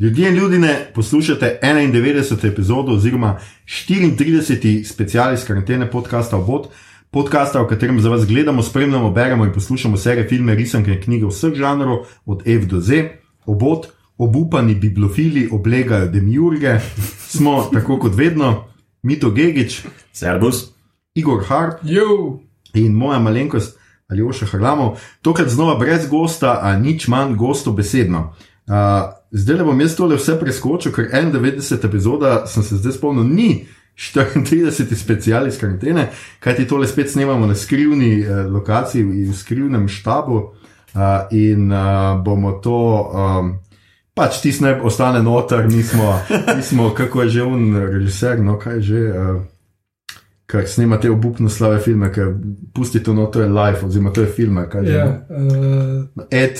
Ljudje in ljudje, poslušate 91. epizodo oziroma 34. special iz karantene podcasta Obot, podcasta, v katerem za vas gledamo, spremljamo, beremo in poslušamo serije, filme, risanke in knjige vseh žanrov, od F do Z. Obot, obupani bibliofili oblegajo demiurge, smo tako kot vedno, Mito Gigič, Servus. Igor Hart Jo, in moja malenkost ali Oša Harlamov, tokrat znova brez gosta, a nič manj gosto besedno. Uh, zdaj le bom jaz tole vse preskočil, ker 91 epizoda sem se zdaj spomnil, ni 34 special iz karantene, kajti tole spet snemamo na skrivni uh, lokaciji, v skrivnem štabu uh, in uh, bomo to. Um, Pač ti ne ostane noter, mi smo, mi smo kako je že un režiser, no kaj je že, uh, kar snema te obupno slave filme, ker pusti to noter live, oziroma to je kaj je že. ja, no? uh, Ed.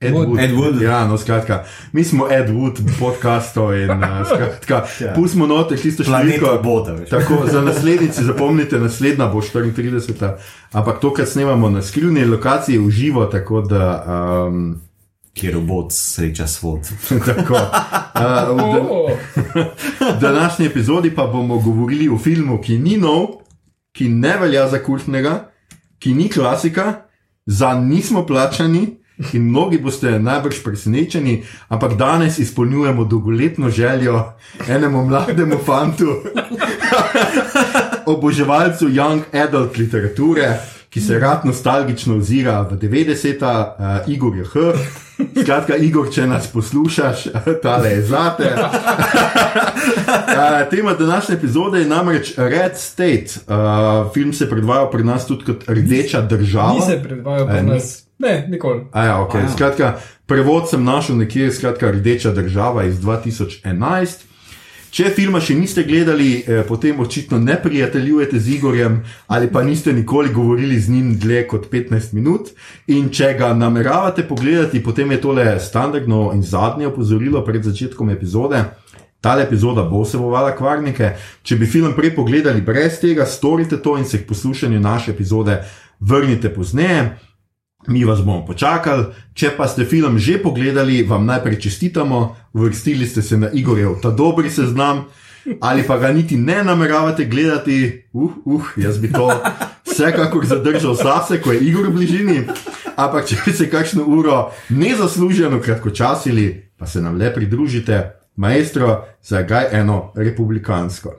Ed Wood. Wood. Ed Wood. Ja, no, skratka, mi smo Ed Wood, podcastov in uh, skratka, Ja. pustimo noter tisto številko. veš. Tako, za naslednjici zapomnite, naslednja bo 34. Ampak to, kar snemamo na skrivni lokaciji, v živo, tako da. Um, Kjer obot sreča svod. tako. Uh, v, da, v današnji epizodi pa bomo govorili o filmu, ki ni nov, ki ne velja za kultnega, ki ni klasika, za nismo plačani. In mnogi boste najbrž presenečeni, ampak danes izpolnjujemo dolgoletno željo enemu mlademu fantu, oboževalcu young adult literature, ki se rad nostalgično ozira v 90-ta, uh, Igor je H. Skratka, Igor, če nas poslušaš, tale je zate. Uh, tema današnje epizode je namreč Red State. Uh, film se predvaja pri nas tudi kot Rdeča država. ni se predvajal pri nas. Ne, nikoli. A ja, okay. Aja. Skratka, prevod sem našel nekje, skratka, Rdeča država iz 2011. Če filma še niste gledali, eh, potem očitno ne prijateljujete z Igorjem ali pa niste nikoli govorili z njim dlje kot 15 minut. In če ga nameravate pogledati, potem je tole standardno in zadnje opozorilo pred začetkom epizode. Ta epizoda bo vsebovala kvarnike. Če bi film prej pogledali brez tega, storite to in se k poslušanju naše epizode vrnite pozneje. Mi vas bomo počakali, če pa ste film že pogledali, vam najprej čestitamo, uvrstili ste se na Igorjev ta dobri seznam, ali pa ga niti ne nameravate gledati, uh, uh, jaz bi to vsekakor zadržal zase, ko je Igor v bližini. Ampak če bi se kakšno uro nezasluženo kratkočasili, pa se nam le pridružite, maestro, zagaj eno republikansko.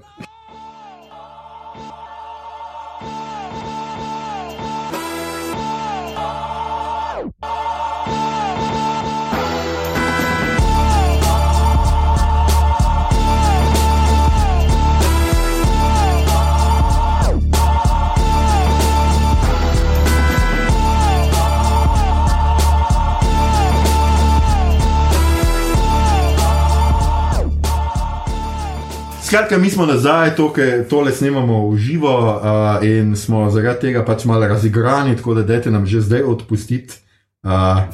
Skratka, mi smo nazaj, to, ke- tole snemamo v živo uh, in smo zaradi tega pač malo razigrani, tako da dajte nam že zdaj odpustiti. Uh,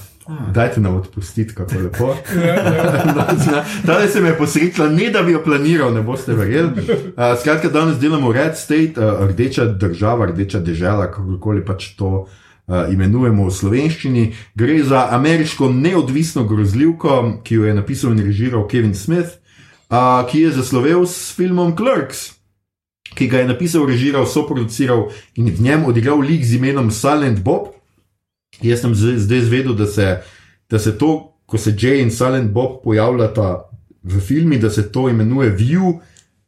dajte nam odpustiti, kako lepo. Danes se mi je posrečila, ne da bi jo planiral, ne boste verjeli. Uh, skratka, danes delamo Red State, uh, rdeča država, rdeča država, kakorkoli pač to uh, imenujemo v slovenščini. Gre za ameriško neodvisno grozljivko, ki jo je napisal in režiral Kevin Smith uh, ki je zaslovel s filmom Clerks, ki ga je napisal, režiral, soproduciral in v njem odigral lik z imenom Silent Bob. Jaz sem zdaj izvedel, da se, da se to, ko se Jay in Silent Bob pojavljata v filmi, da se to imenuje View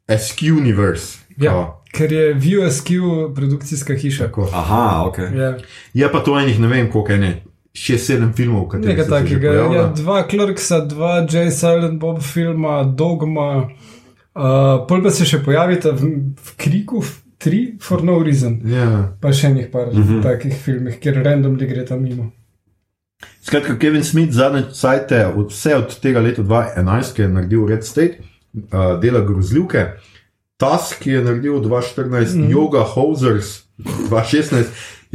Askew Universe. Ja, Kao, ker je VSQ produkcijska hiša. Tako. Aha, ok. Ja, Je pa to enih, ne vem, koliko je ne. Še sedem filmov, kateri nekaj so se že takega. Ja, dva Clerksa, dva J. Silent Bob filma, Dogma, uh, pol pa se še pojavita v, v Kriku, tri, for no reason. Ja. Pa še enih par uh Mhm. -huh. takih filmih, kjer randomly gre tam mimo. Skratka, Kevin Smith zadnje cajte, od, vse od tega leta 2011, ki je naredil Red State, uh, dela grozljivke, Task, ki je naredil 2014, mm. Yoga Hosers 2016.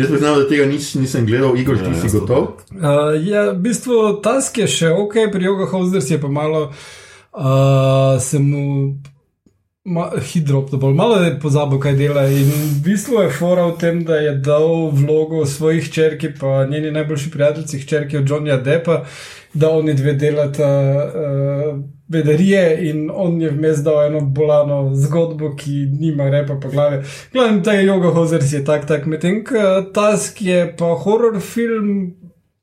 Jaz priznam, da tega nis, nisem gledal, Igor, ti Ja, si gotov. Uh, ja, v bistvu Task je še ok, pri Yoga Hosers je pa malo, uh, se mu ma, hidrop, da bolj malo je pozabil, kaj dela. In v bistvu je fora v tem, da je dal vlogo svojih črki, pa njeni najboljši prijateljici, črki od Johnnyja Deppa, da oni dve delata uh, bedarije in on je vmes dal eno bolano zgodbo, ki nima repa po glavi. Glavno, ta Joga Hozers je tak, tak, medtem ko Task je pa horror film,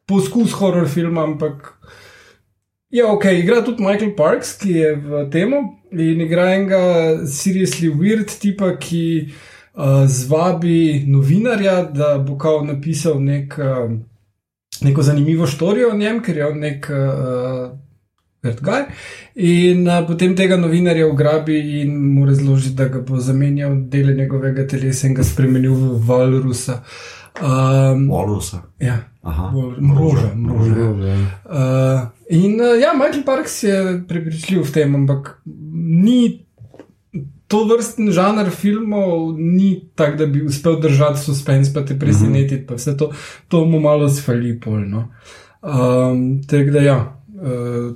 poskus horror filma, ampak. Ja, ok, igra tudi Michael Parks, ki je v tem in igra enega seriously weird tipa, ki uh, zvabi novinarja, da bo kao napisal nek, uh, neko zanimivo štorijo o njem, ker je on nek. Uh, Guy, in uh, potem tega novinarja ugrabi in mu razloži, da ga bo zamenjal dele njegovega telesa in ga spremenil v Valrusa. Um, Walusa. ja, Aha. bolj mroža. mroža. Uh, in uh, ja, Michael Parks je prepričljiv v tem, ampak ni to vrsten žanr filmov, ni tak, da bi uspel držati suspense, pa te presenetiti, pa vse to, to mu malo sfali polno. Um, Tako da ja. Uh,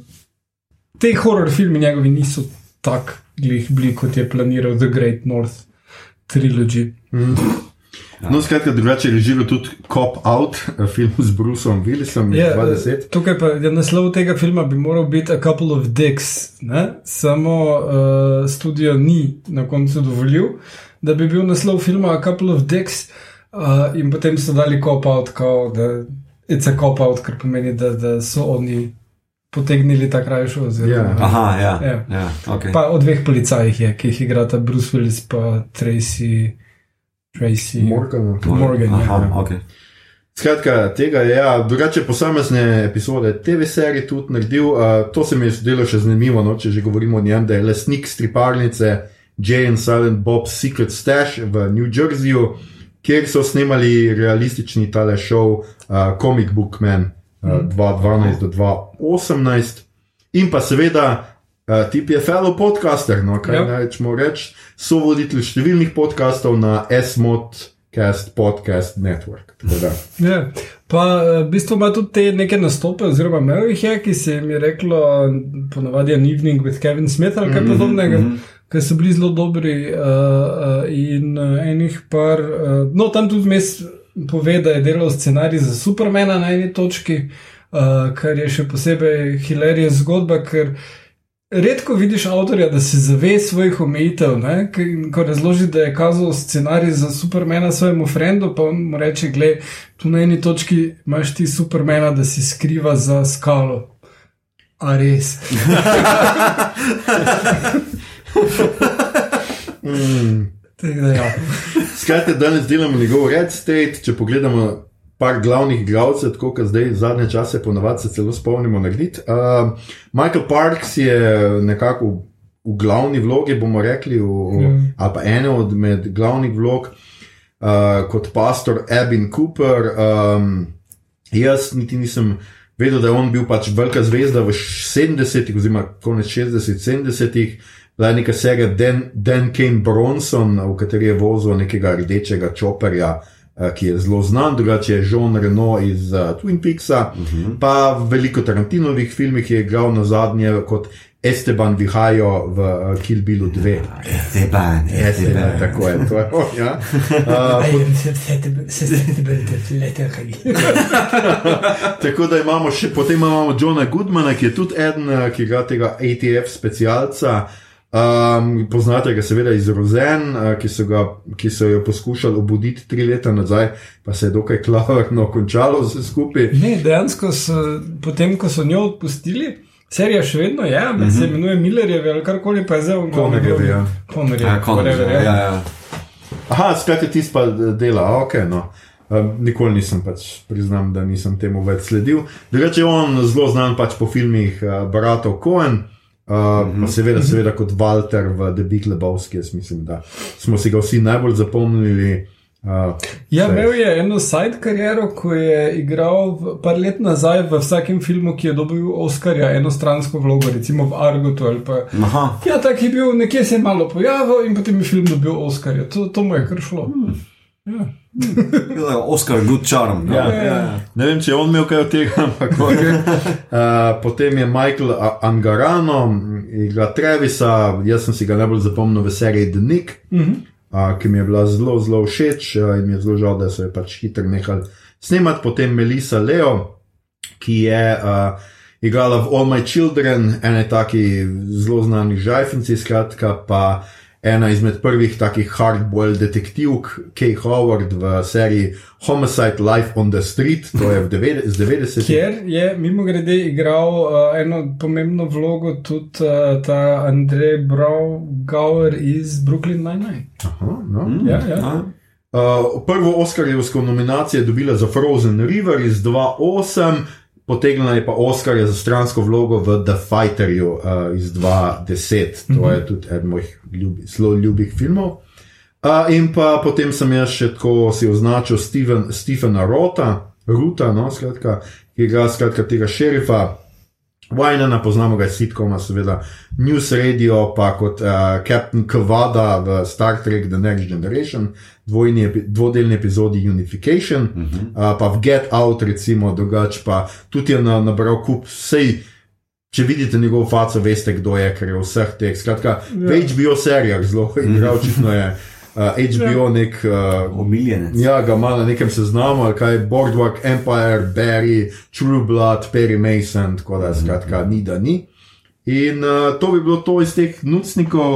te horror filmi njegovi niso tako glih bili, kot je planiral The Great North Trilogy. No, skratka, drugače je režiral tudi Cop Out, eh, film z Bruceom Willisom iz Ja, 20. tukaj pa je naslov tega filma bi moral biti A Couple of Dicks, ne? samo uh, studio ni na koncu dovolil, da bi bil naslov filma A Couple of Dicks, uh, in potem so dali cop out, kao, da it's a cop out, kar pomeni, da, da so oni potegnili ta krajšo. oziroma- Ja. Aha, ja. Ja. ja okay. Pa o dveh policajih je, ki jih igrata Bruce Willis pa Tracy. Tracy Morgan. Morgan. ja. Aha, okay. Skratka, tega je, ja, drugače posamezne epizode TV serije tudi naredil. Uh, to se mi je zdelo še zanimivo, no, če že govorimo o njem, da je lastnik striparnice Jay and Silent Bob's Secret Stash v New Jerseyju, kjer so snemali realistični tale show uh, Comic Book Man 2012 do 2018. In pa seveda. Uh, tip je fellow podcaster, no, kaj Ja. ja. rečemo reči, so voditelj številnih podkastov na SMOT Podcast Network. Da. Ja. Pa eh, v bistvu ima tudi te neke nastope, oziroma imel jih je, ki se jim je reklo, ponavadi an evening with Kevin Smith ali kaj podobnega, mm -hmm. ki so bili zelo dobri. Uh, uh, in uh, enih par, uh, no tam tudi vmes pove, da je delal scenarij za Supermana na eni točki, uh, kar je še posebej hilarija zgodba, ker. Redko vidiš avtorja, da se zave svojih omejitev. ne, Ko razloži, da je kazal scenarij za Supermana svojemu frendu, pa on mu reče: Glej, tu na eni točki imaš ti Supermana, da si skriva za skalo. A res. Mm. Ja. Skratka, danes delamo njegov Red State. Če pogledamo par glavnih igralcev, tako kot zdaj zadnje čase, ponavadi se celo spomnimo narediti. Uh, Michael Parks je nekako v, v glavni vlogi, bomo rekli, v, Ja. ali pa ene od med glavnih vlog, uh, kot pastor Abin Cooper. Um, jaz niti nisem. Vedel, da je on bil pač velika zvezda v 70-ih, oziroma konec 60-70-ih, bila je neka serija Dan, Dan Kane Bronson, v kateri je vozil nekega rdečega čoperja, eh, ki je zelo znan, drugače je Jean Reno iz uh, Twin Peaksa, uh -huh. pa v veliko Tarantinovih filmih je igral na zadnje kot Esteban Vihajo v uh, Kill Billu 2. Esteban, Esteban, tako je, to je ja. Uh, Tako da imamo še, potem imamo Johna Goodmana, ki je tudi eden, eh, ki igra tega ATF specialca. Um, poznate ga seveda iz Rozen, uh, ki, so ga, ki so jo poskušali obuditi tri leta nazaj, pa se je dokaj klavrno končalo vse skupaj. Ne, dejansko so, potem, ko so njo odpustili, serija še vedno je, mm -hmm. se imenuje Millerjev ali karkoli, pa je zdaj v Connerjevi, ja. Connerjev, Ja, konec, whatever, ja, ja. ja. Aha, skratka, ti pa dela, a, ok. No. Um, nikoli nisem pač priznam, da nisem temu več sledil. Drugače je on zelo znan pač po filmih uh, Bratov Cohen. Uh, mm -hmm. Pa seveda, seveda kot Walter v The Big Lebowski, jaz mislim, da smo si ga vsi najbolj zapomnili. Uh, Ja, imel je eno side kariero, ko je igral v- par let nazaj v vsakem filmu, ki je dobil Oscarja, enostransko vlogo, recimo v Argotu ali pa. Aha, Ja, tak je bil, nekje se je malo pojavil in potem je film dobil Oscarja. To, to mu je kar šlo. Hmm. Ja. Oscar, good charm. no. Ja, ja. Ne vem, če je on imel kaj od tega, ampak okay. uh, potem je Michael Angarano, igra Travisa, jaz sem si ga najbolj zapomnil v seriji The Nick, Mm -hmm. uh, ki mi je bila zelo, zelo všeč uh, in mi je zelo žal, da so jo pač hitro nehali snemati. Potem Melissa Leo, ki je. Uh, igrala v All My Children, ene taki zelo znani žajfenci, skratka pa ena izmed prvih takih hardboiled detektivk, Kay Howard v seriji Homicide Life on the Street, to je z 90. Kjer je mimo grede igral uh, eno pomembno vlogo tudi uh, ta Andrej Brauer iz Brooklyn Nine-Nine. Aha, no. Ja, ja. A? Uh, prvo Oscarjevsko nominacijo je dobila za Frozen River iz 2008, potegnila je pa Oscarja za stransko vlogo v The Fighterju uh, iz 2010. To je tudi eden mojih ljubi, zelo ljubih filmov. Uh, in pa potem sem jaz še tako si označil Steven, Stephena Rota, Ruta, no, skratka, ki ga skratka tega šerifa. Wajnena, poznamo ga iz sitkoma, seveda News Radio, pa kot uh, Captain Kvada v Star Trek The Next Generation, dvojni, epi, dvodelni epizodi Unification, uh -huh. uh, pa v Get Out, recimo, drugače pa tudi je na, nabral kup vsej. Če vidite njegovo faco, veste, kdo je, ker je vseh teh. Skratka, ja. v HBO serijah zelo igral, očitno je HBO nek. Uh, Omiljenec. Ja, ga ima na nekem seznamu, ali kaj Boardwalk Empire, Barry, True Blood, Perry Mason, tako da skratka ni da ni. In uh, to bi bilo to iz teh nucnikov,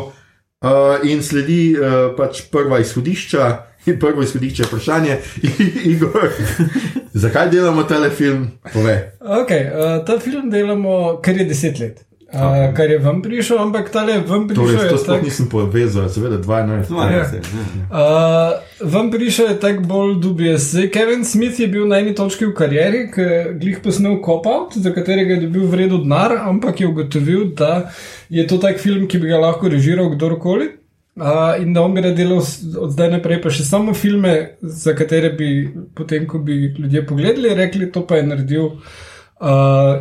uh, in sledi uh, pač prva izhodišča. In prvo izhodišče je vprašanje, Igor, zakaj delamo telefilm? Povej. Okay, uh, ta film delamo, ker je deset let. Uh, kar je vam prišel, ampak ta je vam prišel. Torej, to tak- nisem povezal, seveda 12. No, Ja. Uh, vam prišel je tako bolj dubious. Zdaj, Kevin Smith je bil na eni točki v karieri, ki je glih posnel Cop-Out, za katerega je dobil vredno denar, ampak je ugotovil, da je to tak film, ki bi ga lahko režiral kdorkoli. Uh, in da on bi rad delal od zdaj naprej pa še samo filme, za katere bi potem, ko bi ljudje pogledali, rekli, to pa je naredil uh,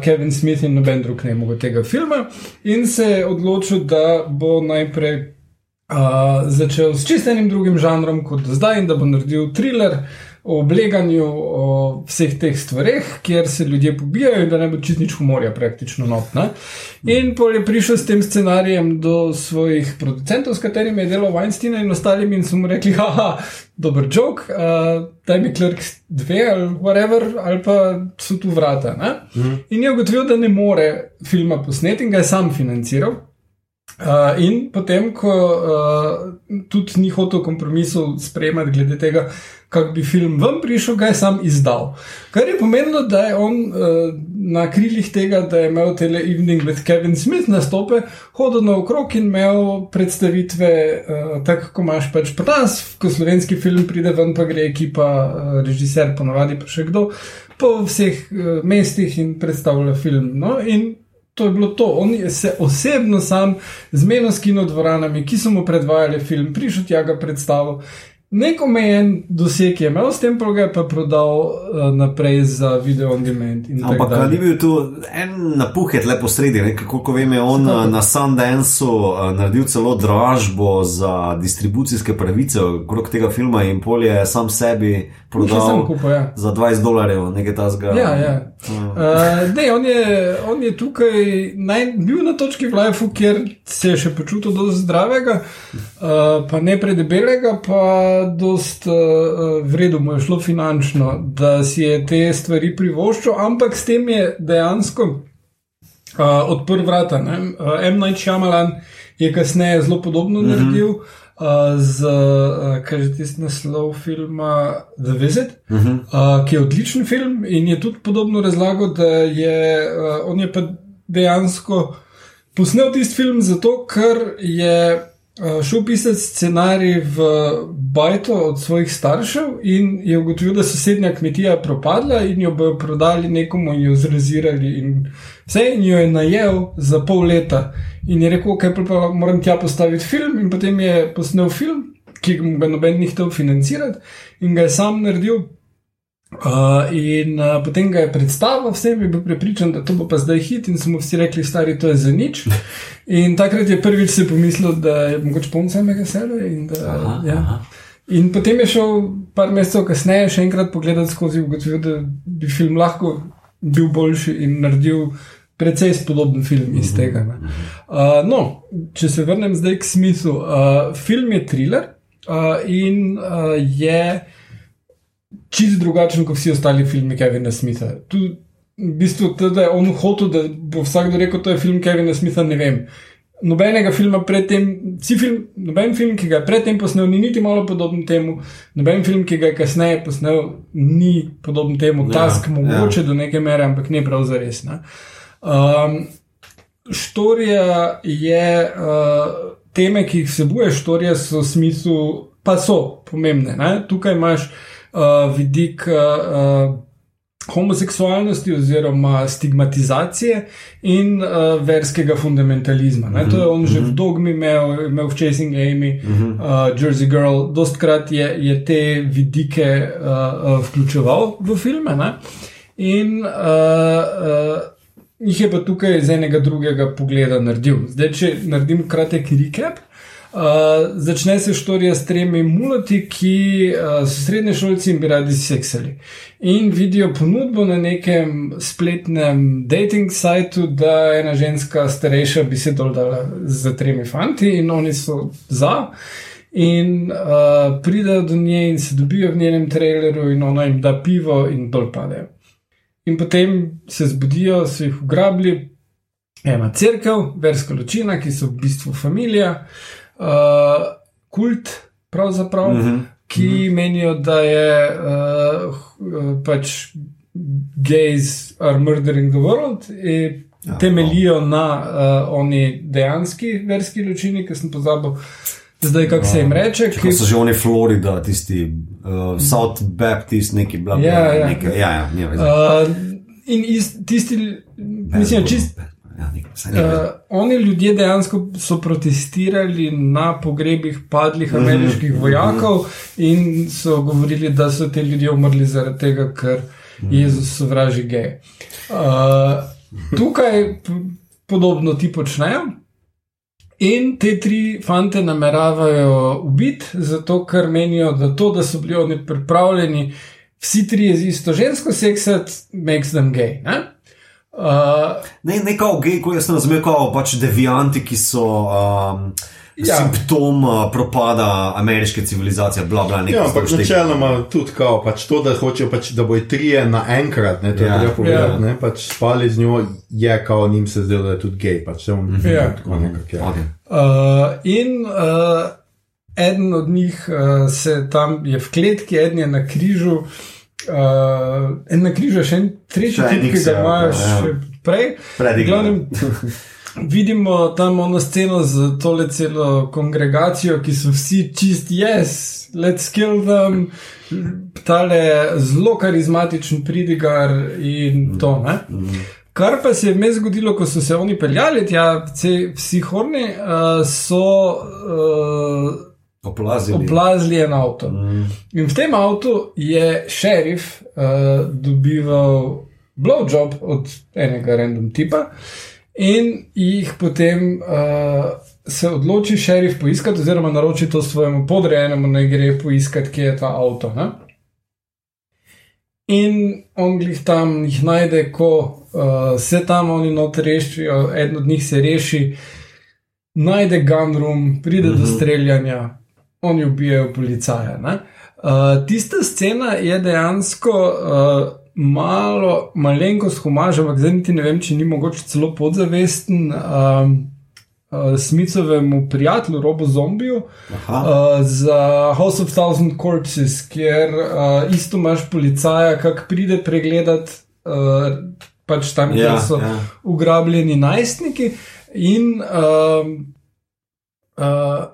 Kevin Smith in noben drug ne mogel tega filma. In se je odločil, da bo najprej uh, začel s čistenim drugim žanrom kot do zdaj in da bo naredil thriller o obleganju, o vseh teh stvareh, kjer se ljudje pobijajo in da ne bo čist nič humorja praktično notna. In pol je prišel s tem scenarijem do svojih producentov, s katerimi je delal Weinstein in ostalimi in so mu rekli, haha, dober jok, uh, daj mi Clerks 2 ali whatever, ali pa so tu vrata. Mm. In je ugotovil, da ne more filma posneti in ga je sam financiral. Uh, in potem, ko uh, tudi ni hotel kompromisov sprejemati glede tega, kako bi film ven prišel, ga je sam izdal. Kar je pomenilo, da je on uh, na krilih tega, da je imel tele Evening with Kevin Smith nastope, hodil naokrog in imel predstavitve, uh, tako kot imaš pač pri nas, ko slovenski film pride ven, pa gre ekipa, uh, režiser, ponavadi pa še kdo, po vseh uh, mestih in predstavlja film. No? In To je bilo to. On je se osebno sam zmenil s kinodvoranami, ki so mu predvajali film, prišel tja ga predstavil. Nek omejen doseg je imel, s tem pa ga je pa prodal uh, naprej za video on demand. Ampak dalje. a ni bil tu en napuhet lepo sredi, ne? kako vem, je on Vsekakor. na Sundanceu eh, naredil celo dražbo za distribucijske pravice okrog tega filma in pol je sam sebi prodal kupil, ja. za 20 dolarjev, nekaj tasga. Ja, ja. Uh, ne, on je, on je tukaj naj, bil na točki v lifeu, kjer se je še počutil dosti zdravega, uh, pa ne predebelega, pa dosti uh, vredno mu je šlo finančno, da si je te stvari privoščil, ampak s tem je dejansko uh, odprl vrata. ne. Uh, M. Night Shyamalan je kasneje zelo podobno mm -hmm. naredil. Uh, z, uh, kaj je tisti naslov filma The Visit, uh -huh. uh, ki je odličen film in je tudi podobno razlagal, da je uh, on je pa dejansko posnel tisti film zato, ker je uh, šel pisati scenarij v Bajto od svojih staršev in je ugotovil, da sosednja kmetija propadla in jo bodo prodali nekomu in jo zrazirali in vse in jo je najel za pol leta. In je rekel, kaj pa moram tja postaviti film, in potem je posnel film, ki ga noben ni hotel financirati, in ga je sam naredil. Uh, in uh, potem ga je predstavil, vsem je bil prepričan, da to bo pa zdaj hit, in so mu vsi rekli, stari, to je za nič. In takrat je prvič si pomislil, da je mogoče poln samega sebe. In, da, Aha, ja. aha. in potem je šel par mesecev kasneje še enkrat pogledati skozi, ugotovil, da bi film lahko bil boljši in naredil precej spodoben film iz tega. ne. Uh, no, če se vrnem zdaj k Smithu. Uh, film je thriller uh, in uh, je čist drugačen kot vsi ostali filmi Kevina Smitha. Tu v bistvu da je on hotel, da bo vsakdo rekel, to je film Kevina Smitha, ne vem. Nobenega filma predtem, film, noben film, ki ga je predtem posnel, ni niti malo podoben temu, noben film, ki ga je kasneje posnel, ni podoben temu, Ja, task mogoče do neke mere, ampak ne prav za res. Ne. Um, štorija je, uh, teme, ki jih vsebuje štorija, so v smislu, pa so pomembne. Ne? Tukaj imaš uh, vidik. Uh, Homoseksualnosti oziroma stigmatizacije in uh, verskega fundamentalizma. Ne? To je on že v dogmi imel, imel v Chasing Amy, uh, Jersey Girl, dostkrat je, je te vidike uh, uh, vključeval v filme. Ne? In uh, uh, jih je pa tukaj iz enega drugega pogleda naredil. Zdaj, če naredim kratek recap. Uh, začne se štorija s tremi mulati, ki uh, so srednje šolci in bi radi seksali. In vidijo ponudbo na nekem spletnem dating sajtu, da ena ženska starejša bi se dol dala z tremi fanti, in oni so za. In uh, pridejo do nje in se dobijo v njenem traileru, in ona jim da pivo, in dol padejo. In potem se zbudijo, so jih ugrabili, ena crkva, verska ločina, ki so v bistvu familija, uh, kult, pravzaprav, uh -huh. ki uh -huh. menijo, da je uh, pač gays are murdering the world. Ja, Temeljijo na uh, oni dejanski verski ločini, ki sem pozabil, zdaj kako se jim reče. Ki so že oni Florida, tisti uh, South Baptist, neki bla bla. Ja, ja. Nekaj, ja, ja, ja, Uh, in iz, tisti, mislim, čist. Ja, vsaj nekaj. Uh, oni ljudje dejansko so protestirali na pogrebih padlih ameriških vojakov in so govorili, da so ti ljudje umrli zaradi tega, ker Jezus sovraži geje. Uh, tukaj podobno ti počnejo. In te tri fante nameravajo ubiti, zato ker menijo, da to, da so bili oni pripravljeni, vsi trije z isto žensko seksati, makes them gay. Ne? Uh, Ne, ne kao gej, ko jaz sem razumel, kao pač devijanti, ki so um, Ja. ja. simptom uh, propada ameriške civilizacije, bla bla. nekaj Ja, ampak načeloma tudi kao, pač to, da hočejo, pač, da bojo trije naenkrat, ne, to je Ja. treba povedati, Ja. ne, pač spali z njo, je kao njim se zdelo, da je tudi gej, pač se on Ja. tako nekako je. Okay. Uh, in uh, eden od njih uh, se tam je v kletki, en je na križu, uh, en na križu, še en tretji Še tip, ki ga imaš ja. prej. Glavnem, vidimo tam ono sceno z tole celo kongregacijo, ki so vsi čist yes, let's kill them, tale zelo karizmatičen pridigar in to. Ne? Kar pa se je vmes zgodilo, ko so se oni peljali tja, vsi horni, uh, so uh, Oplazili. oplazili en avto. Mm. In v tem avtu je šerif uh, dobival blowjob od enega random tipa, in jih potem uh, se odloči šerif poiskati, oziroma naroči to svojemu podrejenemu, naj gre poiskati, kje je ta avto. Ne? In on jih tam jih najde, ko uh, se tam oni noter rešijo, eden od njih se reši, najde gun room, pride do streljanja, oni ubijajo policaja. ne. Uh, tista scena je dejansko uh, malo, malenkost humaž, ampak zdaj niti ne vem, če ni mogoče celo podzavesten um, uh, Smicovemu prijatelju, robo zombiju. Aha. Uh, za House of Thousand Corpses, kjer uh, isto imaš policaja, ki pride pregledat uh, pač tam, Ja, kjer so ja. ugrabljeni najstniki. In um, uh,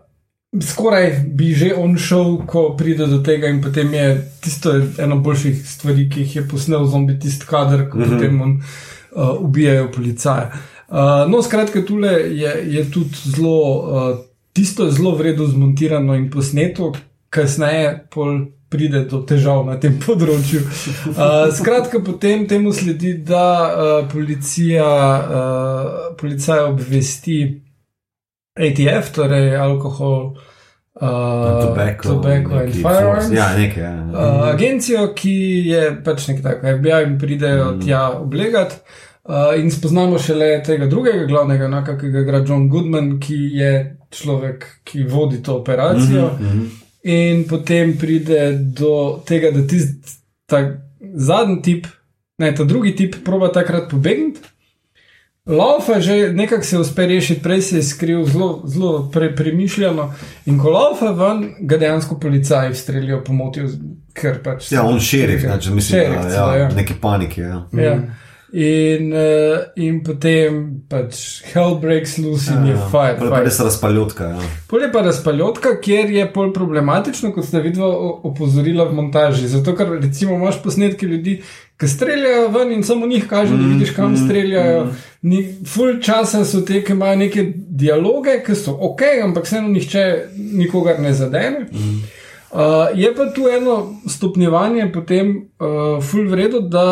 skoraj bi že on šel, ko pride do tega, in potem je tisto ena boljših stvari, ki jih je posnel zombi, tisti kader, ko mm -hmm. potem on uh, ubijajo policaje. Uh, no, skratka, tule je, je tudi zelo, uh, tisto je zelo vredno zmontirano in posneto, kasneje pol pride do težav na tem področju. Uh, skratka, potem temu sledi, da uh, policija, uh, policija obvesti ATF, torej alkohol, uh, Tobacco, tobacco and firearms. force. Ja, nekaj. Ja. Uh, agencijo, ki je pač nekaj takega, FBI jim pridejo mm. tja oblegati. Uh, in spoznamo šele tega drugega glavnega, enaka, ki ga igra John Goodman, ki je človek, ki vodi to operacijo. Mm -hmm. In potem pride do tega, da tisti zadnji tip Ne, ta drugi tip proba takrat pobegniti. Laufa že nekako se uspe rešiti, prej se je skril zelo, zelo pre, premišljeno. In ko laufa ven, ga dejansko policaji streljajo, pomotijo, ker pač. Ja, on šerif, ne, če mislim, Šerif da ja, ja. neki paniki. Ja. Ja. In, uh, in potem pač hell breaks loose in je fire. To je pa fire. res razpaljotka. Ja. Pol je pa razpaljotka, kjer je pol problematično, kot ste videli, opozorila v montaži. Zato, ker recimo imaš posnetke ljudi, ki streljajo ven in samo njih kaže, da vidiš, kam streljajo. Ni, full časa so te, ki imajo neke dialoge, ki so ok, ampak vseeno nihče nikogar ne zadene. Uh, je pa tu eno stopnjevanje, potem uh, full vredo, da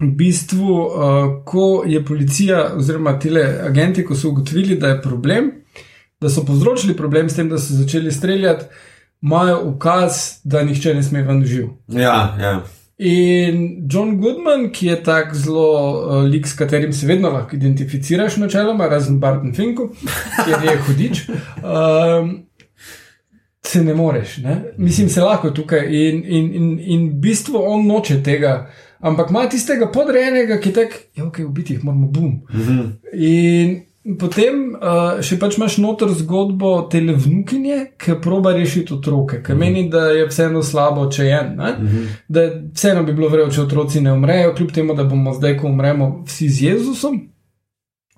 v bistvu, uh, ko je policija oziroma tile agenti, ko so ugotovili, da je problem, da so povzročili problem s tem, da so začeli streljati, imajo ukaz, da nihče ne sme ven živ. Ja, ja. In John Goodman, ki je tak zelo uh, lik, s katerim se vedno lahko identificiraš, načeloma, razen Barton Finku, ker je hudič. Um, Se ne moreš, ne? mislim, se lahko tukaj in, in, in, in v bistvu on noče tega, ampak ima tistega podrejenega, ki tek, ja, ok, ubiti jih moramo, bum. In potem uh, še pač imaš noter zgodbo tele vnukinje, ki proba rešiti otroke, ki meni, da je vseeno slabo, če je en. Da vseeno bi bilo vredno, če otroci ne umrejo, kljub temu, da bomo zdaj, ko umremo, vsi z Jezusom.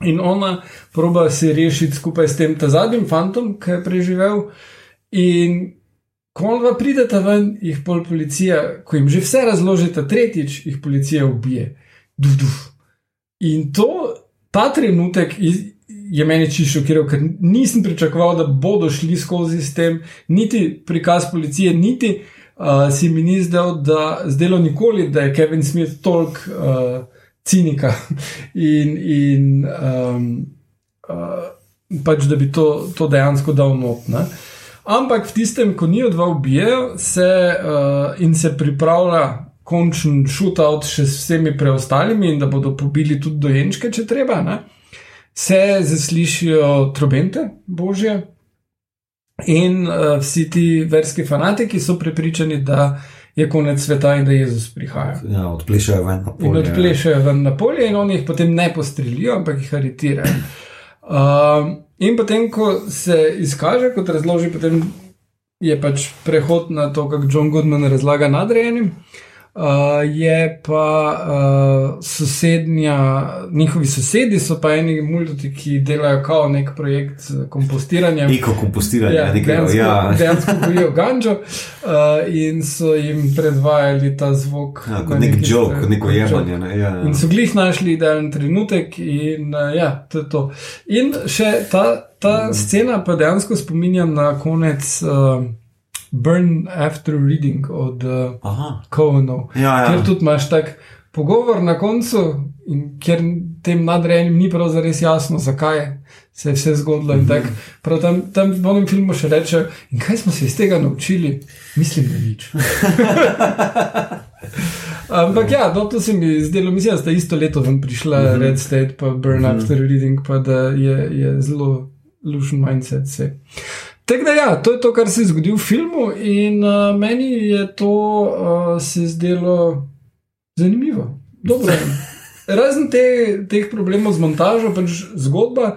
In ona proba se rešiti skupaj s tem ta zadnjim fantom, ki je preživel. In ko ona prideta ven, jih pol policija, ko jim že vse razložite, tretjič jih policija ubije. Duf, duf. In to, ta trenutek iz, je meni čisto šokiral, ker nisem pričakoval, da bodo šli skozi s tem, niti prikaz policije, niti uh, si mi ni zdel, da zdelo nikoli, da je Kevin Smith toliko uh, cinika in, in um, uh, pač, da bi to, to dejansko dal not. Ne? Ampak v tistem, ko ni dva ubijejo, se uh, in se pripravlja končen shootout še s vsemi preostalimi, in da bodo pobili tudi dojenčke, če treba, ne? Se zaslišijo trobente božje. In uh, vsi ti verski fanatiki so prepričani, da je konec sveta in da Jezus prihaja. Ja, odplešajo ven na In polje. odplešajo ven na polje, in oni jih potem ne postrelijo, ampak jih aretirajo. Um, in potem, ko se izkaže, kot razloži, potem je pač prehod na to, kako John Goodman razlaga nadrejenim. Uh, je pa uh, sosednja, njihovi sosedi so pa eni multi, ki delajo kao nek projekt z kompostiranjem. Eko kompostiranje, Ja, nekaj, dejansko, ja. dejansko gojijo gančo uh, in so jim predvajali ta zvok. Ja, kot nek strani, kot neko kot jemanje. Ne? Ja, ja. In so glih našli idealen trenutek, in uh, ja, to je to. In še ta, ta Mhm. scena pa dejansko spominja na konec uh, Burn After Reading od uh, Aha. Covenov, Ja, ja. kjer tudi imaš tak pogovor na koncu, in kjer tem nadrejenim ni prav zares jasno, zakaj se je vse zgodilo. In tak, prav tam, tam v onem filmu še reče, in kaj smo se iz tega naučili, mislim, da nič. Ampak ja, no, to se mi zdelo, mislim, da sta isto leto ven prišla mm -hmm. Red State, pa Burn mm -hmm. After Reading, pa da je, je zelo lušen mindset. vse. Tako da, ja, to je to, kar se je zgodilo v filmu, in uh, meni je to uh, se zdelo zanimivo, dobro. Razen te, teh problemov z montažo, pač zgodba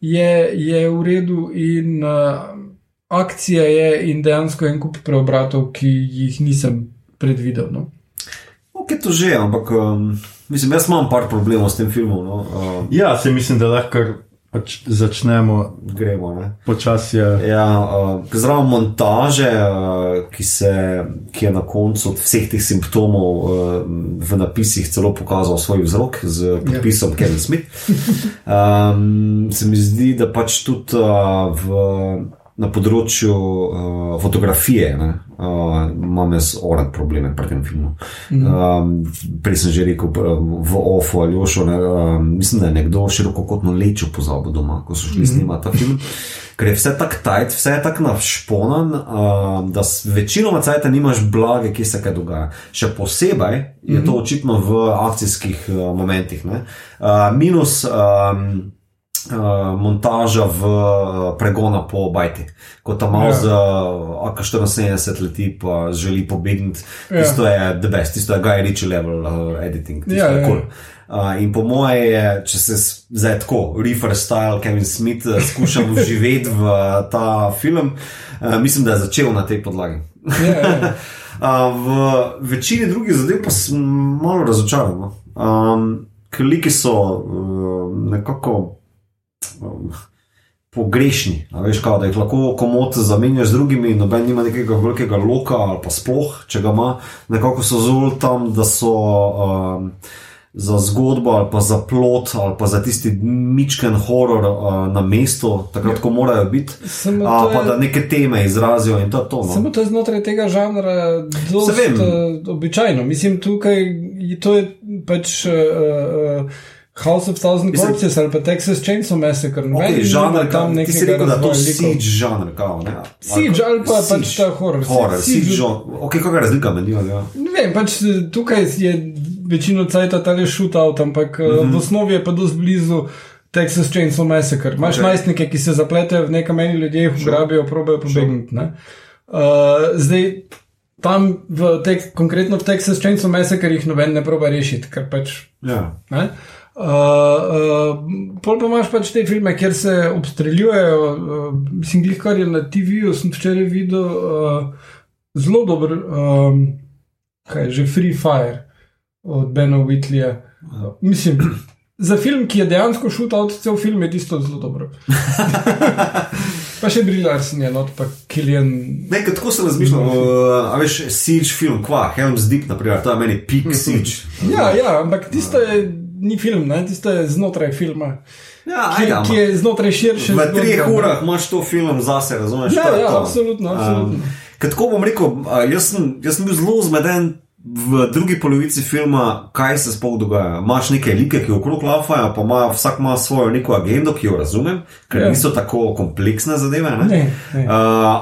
je, je v redu, in uh, akcija je, in dejansko en kup preobratov, ki jih nisem predvidel. No. Ok, to že, ampak um, mislim, jaz imam par problemov s tem filmom. No? Um, Ja, se mislim, da lahko kar pač začnemo gremo. Ne? počasi. Ja, uh, zraven montaže, uh, ki, se, ki je na koncu od vseh teh simptomov uh, v napisih celo pokazal svoj vzrok z podpisom yeah. Kevin Smith. Um, se mi zdi, da pač tudi uh, v, na področju uh, fotografije ne, uh, imam jaz oran probleme pri tem filmu. Um, prej sem že rekel uh, v OFO ali Ošo, ne, um, mislim, da je nekdo široko kotno lečo pozabil doma, ko so šli snemati ta film. Ker je vse tako tajt, vse je tako našponan, uh, da večinoma cajta nimaš blage, ki se kaj dogaja. Še posebej je to očitno v akcijskih uh, momentih. ne. Uh, minus um, Uh, montaža v uh, pregona po Bajti, ko tam malo Ja. za uh, AK-74 leti, pa želi pobegniti. Ja. Tisto je the best, tisto je Guy Ritchie level uh, editing. tisto Ja, je ja. cool. Uh, in po moje je, če se zdaj tako, refer style Kevin Smith skušam vživeti v uh, ta film, uh, mislim, da je začel na tej podlagi. Ja, ja. Uh, v večini drugih zadev pa sem malo razočaran. Um, ker liki so uh, nekako pogrešni. a Veš, kao, da jih lahko komod zamenjaš z drugimi, noben nima nekega velikega loka ali pa sploh, če ga ima. Nekako so zelo tam, da so. Um, Za zgodbo, ali pa za plot, ali pa za tisti mičken horor uh, na mestu, takrat, ko morajo biti, Samo a, to pa da neke teme izrazijo in to to. No. Samo to je znotraj tega žanra zelo Saj vem. običajno. Mislim, tukaj to je pač uh, uh, House of Thousand Mislim- Corpses ali pa Texas Chainsaw Massacre. Okay, nima žanr, tam tam ti si rekel, da je to likov. siege žanr, kao, ne? Siege ali pa pač ta horror. Horror, Siege- siege žanr. Ok, kakšna je razlika med njima? Ja? Ne vem, pač eh, tukaj je večino cajta ta le shootout, ampak mm. -hmm. v osnovi je pa dosti blizu Texas Chainsaw Massacre. Imaš Ok. okay. najstnike, ki se zapletejo v nekam meni ljudje, jih ugrabijo, probejo pobegniti. Uh, zdaj, tam v tek, konkretno v Texas Chainsaw Massacre jih noben ne proba rešiti, ker pač. Ja. Ne? Uh, uh, pol pa imaš pač te filme, kjer se obstreljujejo. Uh, mislim, glih, kar je na TV-ju, sem včeraj videl uh, zelo dober, um, kaj je že Free Fire od Bena Whitleya. Uh, mislim, za film, ki je dejansko šutal cel film, je tisto zelo dobro. pa še Brillarsen je not, pa Killian. Ne, tako sem razmišljal, uh, a veš, siege film, kva, Helm's Deep, naprimer, to je meni peak siege. Ja, ja, ampak tisto je. Ni film, ne? tisto je znotraj filma, Ja, ki, ajde, ki je znotraj širše. V treh urah imaš to film zase, razumeš? Ja, ja, absolutno, absolutno. Um, ker tako bom rekel, jaz sem, jaz sem bil zelo zmeden v drugi polovici filma, kaj se sploh dogaja. Imaš neke like, ki okrog lafajo, pa ima, vsak ima svojo neko agendo, ki jo razumem, ker Ja. niso tako kompleksne zadeve. Ne? Ne, ne. Uh,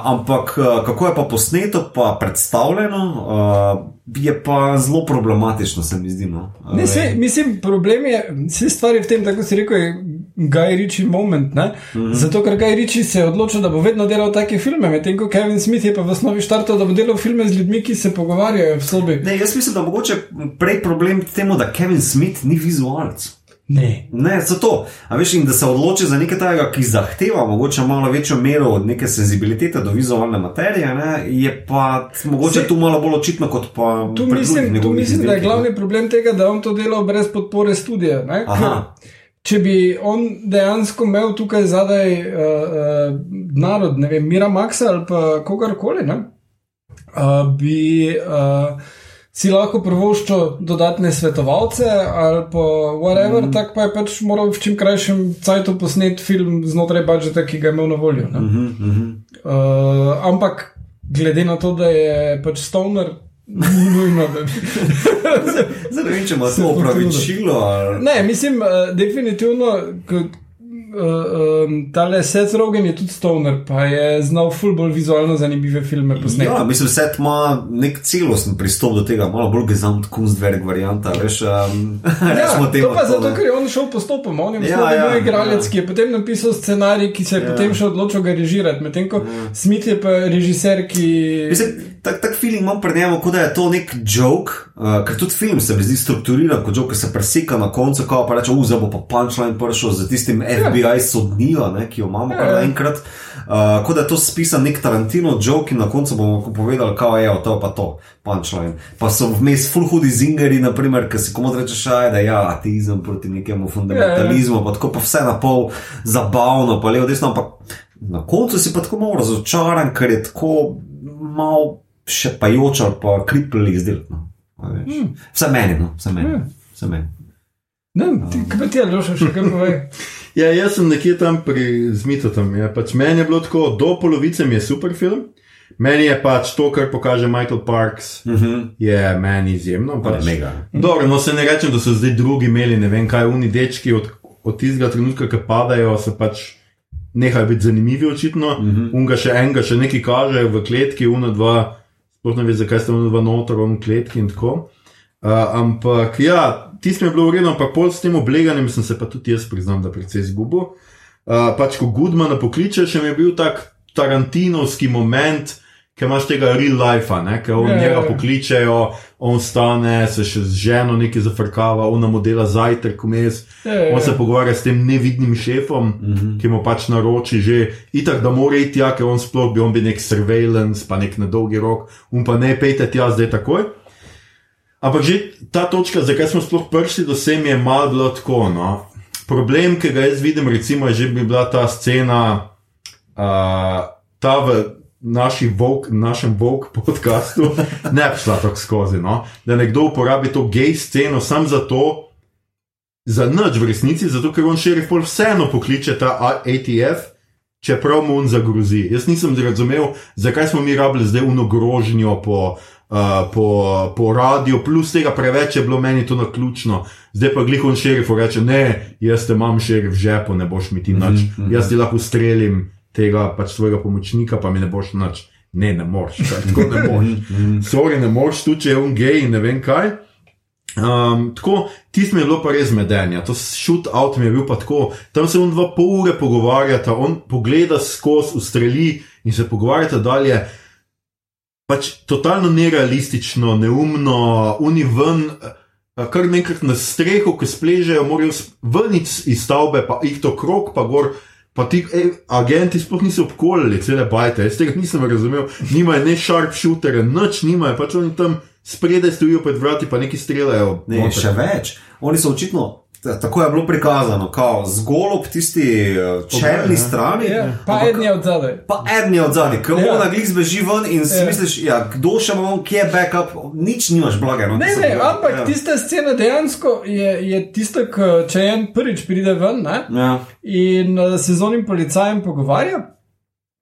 ampak kako je pa posneto, pa predstavljeno, uh, je pa zelo problematično, se mi zdi. No? Ne, se, mislim, problem je, vse stvari v tem, tako si rekel, je Guy Ritchie moment. Mm -hmm. Zato, ker Guy Ritchie se je odločil, da bo vedno delal take filme, medtem ko Kevin Smith je pa v osnovi štartal, da bo delal filme z ljudmi, ki se pogovarjajo v sobi. Ne, jaz mislim, da mogoče prej problem temu, da Kevin Smith ni vizualec. Ne. Ne, zato. A veš, in da se odloči za nekaj takega, ki zahteva mogoče malo večjo mero od neke senzibilitete do vizualne materije, ne, je pa mogoče Se- tu malo bolj očitno kot pa. Tu mislim, tu mislim, da je glavni problem tega, da on to delal brez podpore studija. ne. Če bi on dejansko imel tukaj zadaj uh, uh, narod, ne vem, Mira Maxa ali pa kogarkoli, ne, uh, bi uh, si lahko privoščil dodatne svetovalce ali pa whatever, mm. tako pa je pač moral v čim krajšem času posneti film znotraj budžeta, ki ga je imel na voljo. ne. Mhm, mhm. Uh, ampak glede na to, da je pač stoner, nujno, da bi. Zdaj če ima Se to potrudi. opravičilo. ali- Ne, mislim, uh, definitivno. K, Uh, um, tale Seth Rogen je tudi stoner, pa je znal ful bolj vizualno zanimive filme posneti. Ja, mislim, da ima nek celosten pristop do tega, malo bolj gezamt kunstverk varianta. Veš, um, Ja, temu. to pa to, zato, ker je on šel postopoma. On je Ja, ja, ja, bil igralec, ja. ki je potem napisal scenarij, ki se je Ja. ja. potem še odločil ga režirati. Medtem ko Smith je pa režiser, ki. Mislim, tak, tak feeling imam pri njemu, kot da je to nek joke, uh, ker tudi film se mi zdi strukturiran kot joke, ki se preseka na koncu, ko pa reče, uza bo pa punchline prišel z tistim FBI sodnijo, ne, ki jo imamo kar Ja. naenkrat. Uh, kot da je to spisan nek Tarantino joke in na koncu bomo povedali, kao je, to je pa to, punchline. Pa so vmes full hudi zingeri, naprimer, ki si komod rečeš, aj, da je ja, ateizem proti nekemu fundamentalizmu, pa tako pa vse na pol zabavno, pa levo, desno, ampak na koncu si pa tako malo razočaran, ker je tako malo še pajoč ali pa kripli izdelek. No. Hmm. Vse meni, no, vse meni. Ja. Vse meni. Ne, ti, kaj ti, Aljoša, še kaj povej? Ja, jaz sem nekje tam pri Zmitotem. Ja. Pač meni je bilo tako, do polovice mi je super film. Meni je pač to, kar pokaže Michael Parks, Uh -huh. je meni izjemno. Pa je Pač, mega. Dobro, no se ne rečem, da so zdaj drugi imeli, ne vem kaj, uni dečki od, od tistega trenutka, ki padajo, so pač nehajo biti zanimivi, očitno. Mm -hmm. Unga še enega, še nekaj kaže v kletki, una dva, sploh ne ve, zakaj sta una dva notor, v kletki in tako. Uh, ampak ja, tisto mi je bilo urejeno, ampak pol s tem obleganjem sem se pa tudi jaz priznam, da precej izgubil. uh, pač ko Goodmana pokličeš, je bil tak tarantinovski moment, ki imaš tega real life, ki on Ja, ja, njega ja. pokličejo, on stane, se še z ženo nekaj zafrkava, ona mu dela zajtrk vmes. Ja, ja, On se ja. pogovarja s tem nevidnim šefom, mm -hmm. ki mu pač naroči že, itak, da mora iti tja, ker on sploh bi on bi nek surveillance, pa nek na dolgi rok, um pa ne pejte tja zdaj takoj. Ampak že ta točka, zakaj smo sploh prišli do sem, je malo bilo tako. No. Problem, ki ga jaz vidim, recimo, je že bi bila ta scena, uh, ta v naši Vogue, našem Vogue podkastu, ne bi šla tako skozi. No. Da nekdo uporabi to gej sceno samo zato, za nič v resnici, zato ker on šerif pol vseeno pokliče ta ATF, čeprav mu on zagrozi. Jaz nisem razumel, zakaj smo mi rabili zdaj unogrožnjo po. Uh, po, po radiju, plus tega preveč je bilo meni to naključno, zdaj pa glihon šerif reče: Ne, jaz te imam šerif v žepu, ne boš mi ti nič, mm -hmm. jaz ti lahko strelim tega pač svojega pomočnika, pa mi ne boš nič. Ne, ne moreš, tako ne moreš. Sorry, ne moreš, tu če je on gej in ne vem kaj. Um, tako, tisto mi je bilo pa res medenja, to shootout mi je bil pa tako, tam se on dva pol ure pogovarjata, on pogleda skozi, ustreli in se pogovarjata dalje. Pač totalno nerealistično, neumno, oni ven, eh, kar nekaj na strehu, ki spležejo, morajo ven iz stavbe, pa jih to krok, pa gor. Pa ti ej, agenti sploh niso obkolili cele bajte, jaz tega nisem razumel. Nimajo ne sharpshootere, nič nimajo, pač oni tam spredaj stojijo pred vrati, pa neki streljajo. Ne, še več. Oni so očitno, tako je bilo prikazano, kao zgolj ob tisti eh, črni strani. Ja, pa ampak- en je od zadaj. Pa en je od zadaj, ki Ja. ja. ona glih zbeži ven in si Ja. ja. misliš, ja, kdo še ima, kje je backup, nič nimaš blaga. No, Ne, ne, bile- ampak ja. tista scena dejansko je, je tista, ko- če en prvič pride ven ne, Ja. in uh, se z onim policajem pogovarja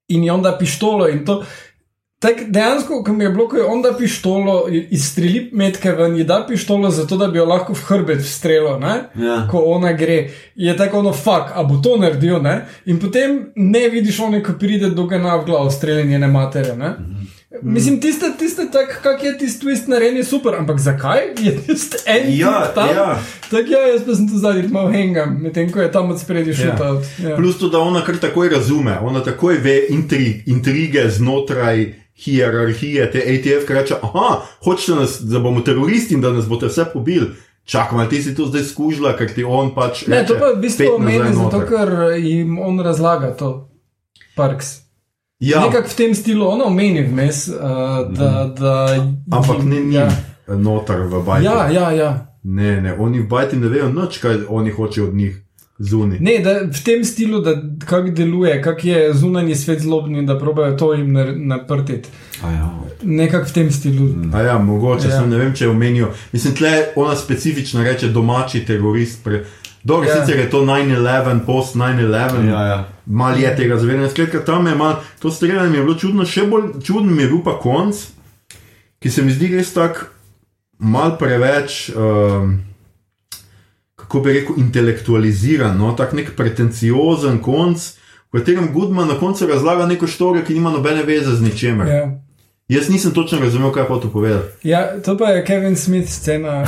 in je onda pištolo in to. Tak dejansko, ko mi je bilo, ko je onda pištolo, izstreli metke ven, ji da pištolo, zato da bi jo lahko v hrbet strelil, ne? Ja. ko ona gre, je tako ono, fuck, a bo to naredil, ne? In potem ne vidiš one, ko pride do gena v glavo, streljenje ne matere, ne? Mislim, tiste, tiste, tak, kak je tisti twist narejen, je super, ampak zakaj je tisti en Ja, tam? ja. Tako ja, jaz pa sem tu zadnji malo hengam, medtem ko je tam od spredi šutal. Ja. Plus to, da ona kar takoj razume, ona takoj ve intri, intrige znotraj hierarhije te ATF, ki reče: Aha, hočete nas, da bomo teroristi in da nas boste vse pobili. Čakaj, ali ti si to zdaj skužila, ker ti on pač. Ne, to reče, pa v bistvu "Pet nazaj meni, zato noter." ker jim on razlaga to, Parks. Ja, Nekako v tem stilu, ono omeni vmes, uh, da, da. ampak ne ni Ja, noter v bajti. ja, ja. ja. Ne, ne, oni v bajti ne vejo nič, kaj oni hočejo od njih zunaj. Ne, da v tem stilu, da kako deluje, kako je zunanji svet zlobni, da probejo to jim naprtiti. A Ja. Nekako v tem stilu. A ja, mogoče, Ja. sem ne vem, če omenijo. Mislim, tle ona specifično reče domači terorist. Pre... Dobro, Ja. sicer je to 9-11, post 9-11. Ja, ja. Mal je tega zavedanja. Skratka, tam je malo, to streljanje mi je bilo čudno, še bolj čudno mi je bil pa konc, ki se mi zdi res tak mal preveč, um, kako bi rekel, intelektualiziran, no? tak nek pretenciozen konc, v katerem Goodman na koncu razlaga neko štorijo, ki nima nobene veze z ničemer. Ja. Jaz nisem točno razumel, kaj pa to povedati. Ja, to pa je Kevin Smith scena.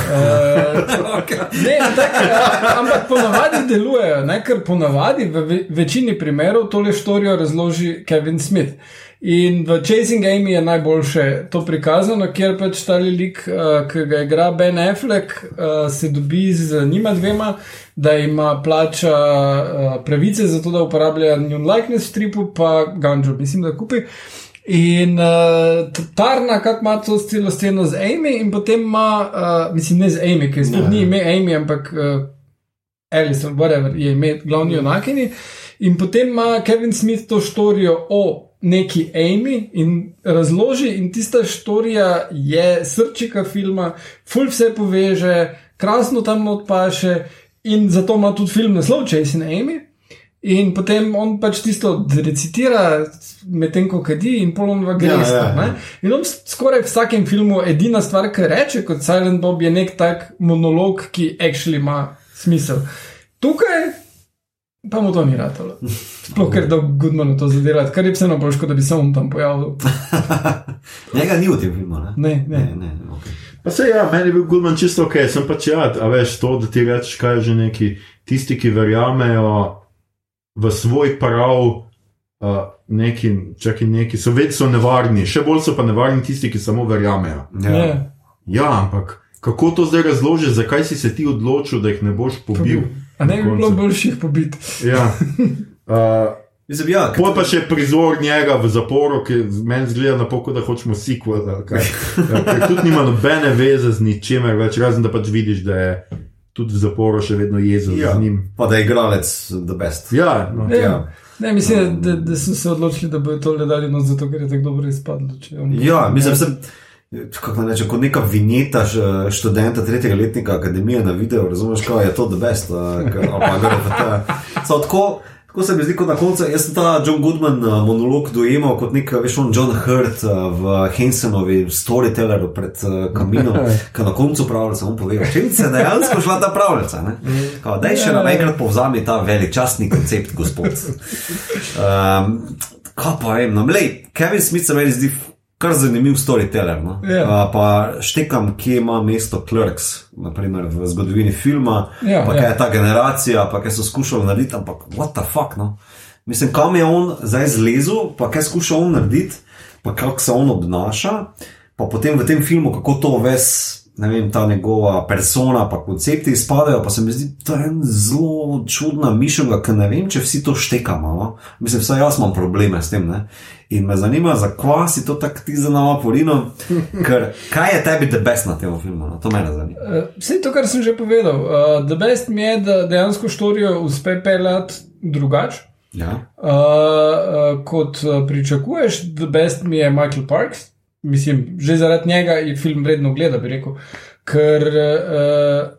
Uh, ne, tak, uh, ampak ponavadi delujejo, ne? ker ponavadi v ve večini primerov tole štorijo razloži Kevin Smith. In v Chasing Amy je najboljše to prikazano, kjer pač ta lik, uh, ki ga igra Ben Affleck, uh, se dobi z njima dvema, da ima plača uh, pravice za to, da uporablja njun likeness v stripu, pa Ganjo, mislim, da kupi. In uh, Tarna, kako ima to celo sceno z Amy, in potem ima, uh, mislim, ne z Amy, ker sploh ni ime Amy, ampak uh, Alison, whatever, je ime glavni junakini. In potem ima Kevin Smith to štorijo o neki Amy in razloži, in tista štorija je srčika filma, ful vse poveže, krasno tam odpaše, in zato ima tudi film naslov Chasing Amy. In potem on pač tisto recitira, medtem ko kadi, in polno gre. Ja, Ja, ja. In on skoraj v vsakem filmu, edina stvar, ki reče kot Silent Bob, je nek tak monolog, ki actually ima smisel. Tukaj pa mu to ni ratalo. Sploh ker da Goodmanu to zadelati, kar je vseeno bolj škoda, da bi se on tam pojavil. Njega ni v tem filmu, ne? Ne, ne. ne, ne, ne okay. Pa se ja, meni je bil Goodman čisto ok, sem pač ja, a veš to, da ti rečeš, kaj je že neki tisti, ki verjamejo v svoj prav. Uh, neki, čaki, neki so, ved, so nevarni, še bolj so pa nevarni tisti, ki samo verjamejo. Ja. Ja. Ja, ampak kako to zdaj razložiš, zakaj si se ti odločil, da jih ne boš pobil? A ne bi bilo koncu? boljše jih pobiti. Ja. Uh, Mislim, ja, Pol pa še prizor njega v zaporu, ki meni zgleda na pol, kot da hočemo sequel. Ja, tudi nima nobene veze z ničemer več, razen da pač vidiš, da je tudi v zaporu še vedno jezel ja. z njim. Pa da je igralec the best. Ja, no. Ja. Ja. Ne, mislim, da, da so se odločili, da bodo to le dali noč, zato ker je tako dobro izpadlo. Ja, mislim, sem, kako naj rečem, kot neka vinjeta študenta tretjega letnika akademije na videu, razumeš, kaj je to the best. ali pa gre v ta- So Tako, tako se mi zdi, kot na koncu. Jaz sem ta John Goodman a, monolog dojemal kot nek, veš, on John Hurt a, v Hensenovi storytelleru pred kaminom, ki na koncu pravljica on pove, o čem se je dejansko šla ta pravljica. ne? Kao, Daj še nam enkrat povzami ta veličastni koncept, gospod. Um, kaj pa vem, no, lej, Kevin Smith se meni zdi kar zanimiv storyteller. No? Ja. Uh, pa štekam, kje ima mesto Clerks, naprimer v zgodovini filma, Ja, pa ja. kaj je ta generacija, pa kaj so skušali narediti, ampak what the fuck. No? Mislim, kam je on zdaj zlezel, pa kaj skuša on narediti, pa kako se on obnaša, pa potem v tem filmu, kako to ves. Ne vem, ta njegova persona, pa koncepti izpadajo, pa se mi zdi, da je en zelo čudna mišljenja, ker ne vem, če vsi to štekamo. No? Mislim, vsaj jaz imam probleme s tem. Ne? In me zanima, zakaj si to tako ti za nama polino, ker kaj je tebi the best na tem filmu? No? To me zanima. Vse to, kar sem že povedal. Uh, the best mi je, da dejansko štorijo uspe peljati drugače. Ja. Uh, uh, kot uh, pričakuješ, the best mi je Michael Parks. Mislim, že zaradi njega je film vredno gleda, bi rekel. Ker uh,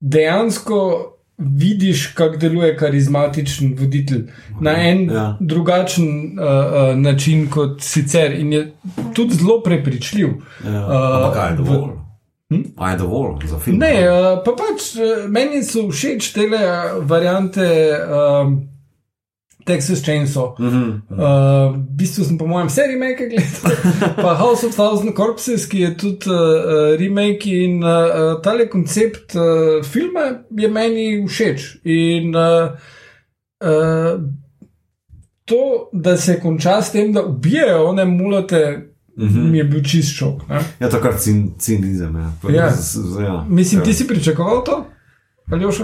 dejansko vidiš, kako deluje karizmatičen voditelj na en Ja. drugačen uh, uh, način kot sicer in je tudi zelo prepričljiv. Ja. Uh, kaj je dovolj? Hm? A je dovolj za film? Ne, uh, pa pač uh, meni so všeč te variante um, Texas Chainsaw. Mm -hmm. Uh, v bistvu sem po mojem vse remake gledal, pa House of Thousand Corpses, ki je tudi uh, uh, remake in uh, tale koncept uh, filma je meni všeč. In uh, uh, to, da se konča s tem, da ubijajo one mulate, mm -hmm. mi je bil čist šok. Ne? Ja, to kar cin, cinizem. Ja. Ja. z- z- ja. Mislim, ja. ti si pričakoval to? Ali još?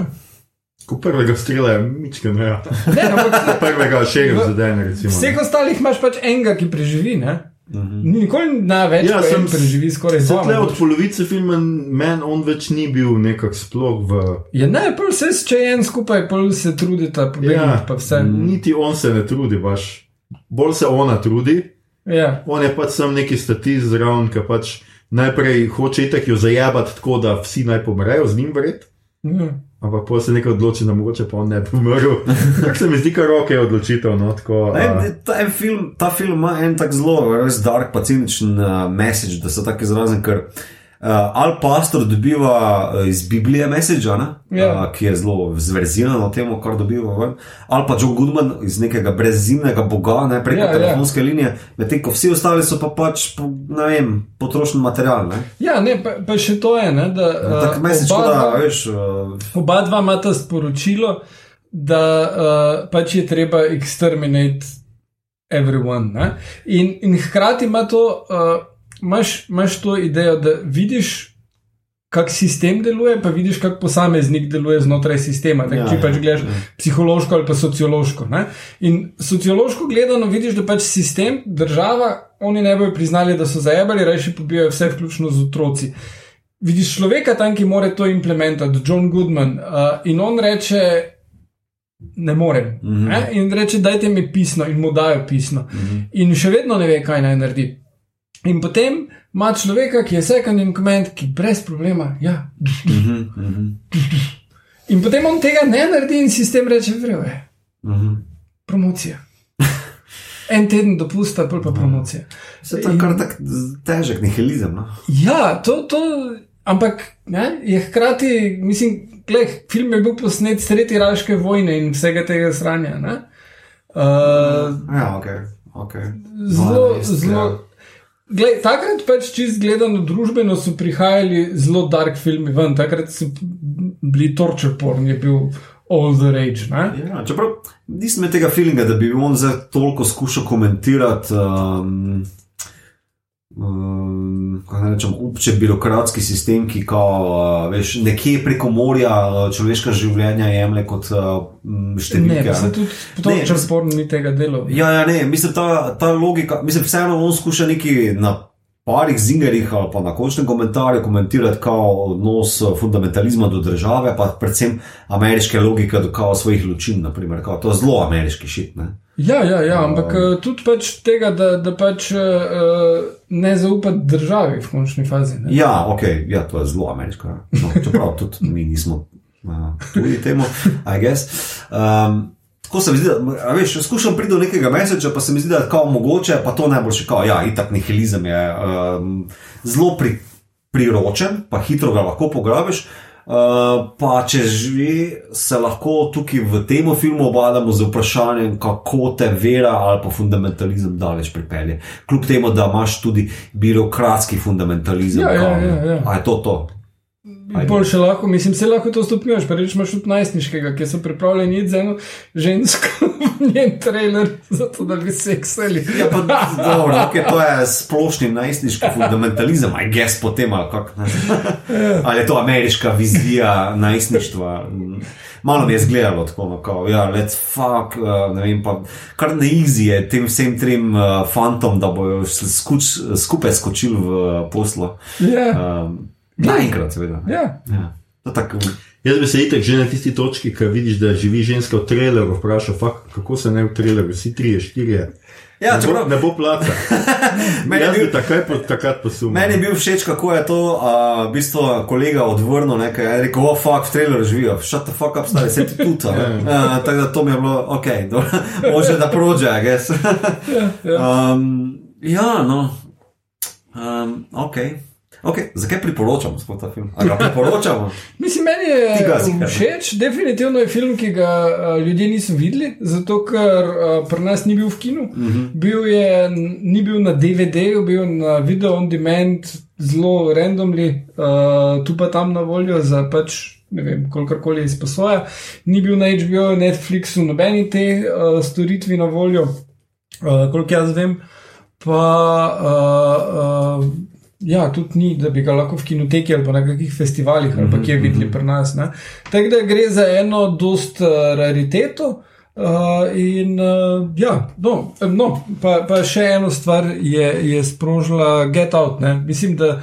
Ko prvega strela je mička, ne, ja. Ne, ampak prvega še ga zadene, recimo. vseh ostalih imaš pač enega, ki preživi. Ne? Mhm. Nikoli na več, Ja, sem preživi skoraj Se dva. tle od polovice filma meni on več ni bil nekak sploh v. Ja, ne, pol se s čajem skupaj, pol se trudita, pobegniti Ja, pa vse. niti on se ne trudi, baš. Bolj se ona trudi, Ja, on je pač sam neki statist zraven, ki pač najprej hoče itak jo zajabati tako, da vsi naj pomrejo z njim vred. ja. Ampak pa se nekaj odloči, da mogoče pa on ne bi umrl. Tako se mi zdi, kar roke je odločitev. No, tako, a, ne, ta, en film, ta film ima en tak zelo res dark, pa ciničen uh, message, da se tako izrazim, ker uh, Al Pastor dobiva uh, iz Biblije message, Ja. uh, ki je zelo zverziran o tem, kar dobiva ven, ali pa John Goodman iz nekega brezimnega boga, ne preko Ja, ja, ja. telefonske ja. linije, medtem ko vsi ostali so pa pač, ne vem, potrošni material. Ne? ja ne, pa, pa še to je, ne, da Uh, tak message, oba, da, dva, veš, uh, oba dva imata sporočilo, da uh, pač je treba exterminate everyone. Ne? In, in hkrati ima to, uh, imaš, imaš to idejo, da vidiš. Kak sistem deluje, pa vidiš, kako posameznik deluje znotraj sistema. Tak, Ja, ja, če pač ja, gledaš ja. ja. psihološko ali pa sociološko. Ne? In sociološko gledano vidiš, da pač sistem, država, oni ne bojo priznali, da so zajabali, reči pobijajo vse, vključno z otroci. Vidiš človeka tam, ki more to implementirati, John Goodman, uh, in on reče, ne morem. Mm. -hmm. In reče, dajte mi pisno, in mu dajo pisno. Mm -hmm. In še vedno ne ve, kaj naj naredi. In potem ima človeka, ki je second in command, ki brez problema. Ja. uh -huh, uh -huh, In potem on tega ne naredi, in sistem reče, vrejo je. uh -huh. Promocija. En teden dopusta, pol pa promocija. Se to je kar tak težek nihilizem. No? Ja, to, to ampak ne, je hkrati, mislim, gled, film je bil posnet sredi Iraške vojne in vsega tega sranja. ne. Uh, Ja, ok. okay. zelo, 12, zelo. Glej, takrat pač čist gledano družbeno so prihajali zelo dark filmi ven, takrat so bili torture porn, je bil all the rage. Ja, čeprav nisem imel tega feelinga, da bi on zdaj toliko skušal komentirati. Um, um, Kaj naj rečem, obče birokratski sistem, ki kao, uh, veš, nekje preko morja uh, človeška življenja jemlje kot uh, Ne, številke. ne. tudi to Ne, črsporno ni tega delo. Ja, ja, ne, mislim, ta, ta logika, mislim, vseeno on skuša neki na parih zingerih ali pa na končnem komentarju komentirati kao odnos fundamentalizma do države, pa predvsem ameriške logike do kao svojih ločin, naprimer, kao, to zelo ameriški šit, ne. Ja, ja, ja ampak uh, tudi pač tega, da, da pač uh, ne zaupati državi v končni fazi. Ne? Ja, ok, ja, to je zelo ameriško. No, čeprav tudi mi nismo uh, tudi temu, I guess. Um, Tako se mi zdi, da veš, skušam priti do nekega meseca, pa se mi zdi, da je kao mogoče, pa to najboljše, kao, ja, itak nihilizem je um, zelo pri, priročen, pa hitro ga lahko pograbiš. Uh, pa če že se lahko tukaj v tem filmu obadamo z vprašanjem, kako te vera ali pa fundamentalizem daleč pripelje. Kljub temu, da imaš tudi birokratski fundamentalizem. Ja, ja, ja, ja. A je to to? Pol še lahko, mislim, se lahko to stopnjuješ, pa reč imaš tudi najstniškega, ki so pripravljeni iti z eno žensko v njen trailer, zato da bi seksali. Ja, pa dobro, okay, to je splošni najstniški fundamentalizem, aj gess potem, ali kako. ne. Ali je to ameriška vizija najstništva. Malo mi je zgledalo tako, no, kao, ja, let's fuck, uh, ne vem, pa kar na easy je tem vsem trem uh, fantom, da bojo skuč, skupaj skočili v uh, poslo. Ja, Um, Naenkrat, seveda. ja. Ja. To tako, Jaz bi se itek že na tisti točki, ki vidiš, da živi ženska v traileru, vprašal, "Fak, kako se ne v traileru, vsi trije, štirje. Ja, ne, bo, čeprav- ne bo placa. Meni je bil- po, takrat posumil. Meni je bil všeč, kako je to, uh, v bistvu, kolega odvrnil, nekaj je rekel, oh, fuck, v traileru živijo, shut the fuck up, stari, se ti tudi. uh, tako da to mi je bilo, ok, može da prođe, I guess. um, ja, no, um, ok. Okay, zakaj priporočamo sploh ta film? Ali ga priporočamo? Mislim, meni je všeč, definitivno je film, ki ga uh, ljudje niso videli, zato ker uh, pri nas ni bil v kinu. Uh -huh. bil je, ni bil na DVD-ju, bil na video on demand, zelo randomly, uh, tu pa tam na voljo za pač. Ne vem, kolikor je izposoja. Ni bil na HBO, Netflixu, nobeni te uh, storitvi na voljo, uh, koliko jaz vem. Pa uh, uh, ja, tudi ni, da bi ga lahko v kinoteki ali na kakih festivalih ali pa kje videli pri nas. ne. Tako da gre za eno dost uh, rariteto. Uh, in uh, ja, no, no pa, pa še eno stvar je, je sprožila Get Out. Ne? Mislim, da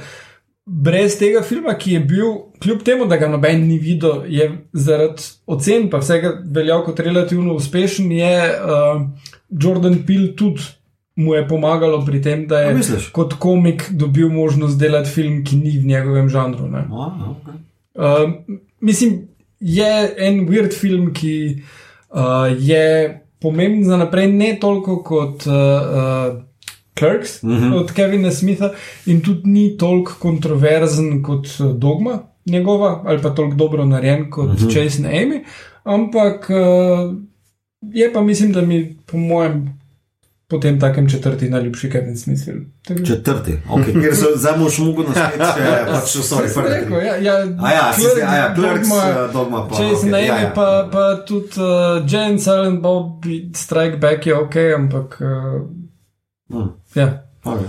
brez tega filma, ki je bil, kljub temu, da ga noben ni videl, je zaradi ocen, pa vsega veljal kot relativno uspešen, je uh, Jordan Peele tudi mu je pomagalo pri tem, da A je misliš? kot komik dobil možnost delati film, ki ni v njegovem žanru. Ne? Oh, okay. Uh, mislim, je en weird film, ki uh, je pomemben za naprej, ne toliko kot uh, uh, Clerks mm -hmm. od Kevina Smitha, in tudi ni toliko kontroverzen kot uh, Dogma njegova, ali pa toliko dobro narejen kot mm -hmm. In Amy. Ampak uh, je pa, mislim, da mi, po mojem, potem takem četrti najljubši Kevin Smith film. Tako Četrti, okay. ker so zdaj moš mogo še pač, sorry, Sem prvi. rekel, ja, ja, A ja, si Clerks, zdaj- a ja, Clerks, Dogma, eh, Dogma pa, Chase okej, okay, ja, Name, ja. pa, pa tudi uh, Jane Silent Bob, Strike Back je ok, ampak uh, Hmm. ja, Okay.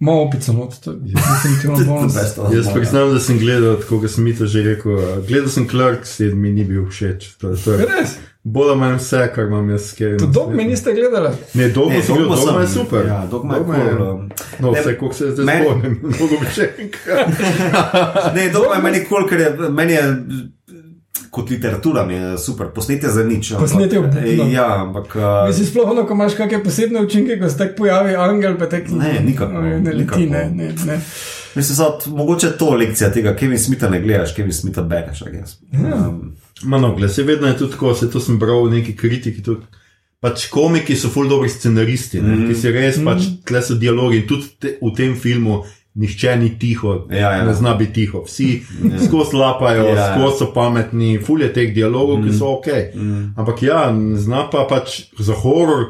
malo opico not, to je definitivno bonus. Jaz priznam, da sem gledal, tako kot sem to že rekel. Gledal sem Clerks in mi ni bil všeč. To, to je Res, bolj ali manj vse, kar imam jaz skeri. to dolg mi niste gledali. Ne, dolgo Ne, sem bil, Dogma dolgo je super. Ja, Dogma je Dogma cool, um, No, ne, vse, koliko se zdaj meni- spomnim, mogo bi še enkrat. Ne, dobro je meni kol, ker je meni je. Kot literatura mi je super, posnetje za nič. ampak- Posnetje obupno. Ja, ampak. Uh, Mislim, sploh ono, ko imaš kakšne posebne učinke, ko se tako pojavi angel, pa tako Ne, nikakor, Ne, leti, nikakor. ne, ne, ne. Mislim, da mogoče to lekcija tega, Kevin Smitha ne gledaš, Kevin Smitha bereš. I guess. Um, Mano, gled, se vedno je tudi tako, se to sem bral v neki kritiki. Tudi. Pač komiki so ful dobri scenaristi, mm Mhm. -hmm. ki si res, pač tle so dialogi in tudi te, v tem filmu. Nihče ni tiho, Ja, ja. ne zna biti tiho. Vsi skozi lapajo, Ja, ja, ja. skozi so pametni, fulje teh dialogov, mm. ki so ok. mm. Ampak ja, zna pa pač za horor,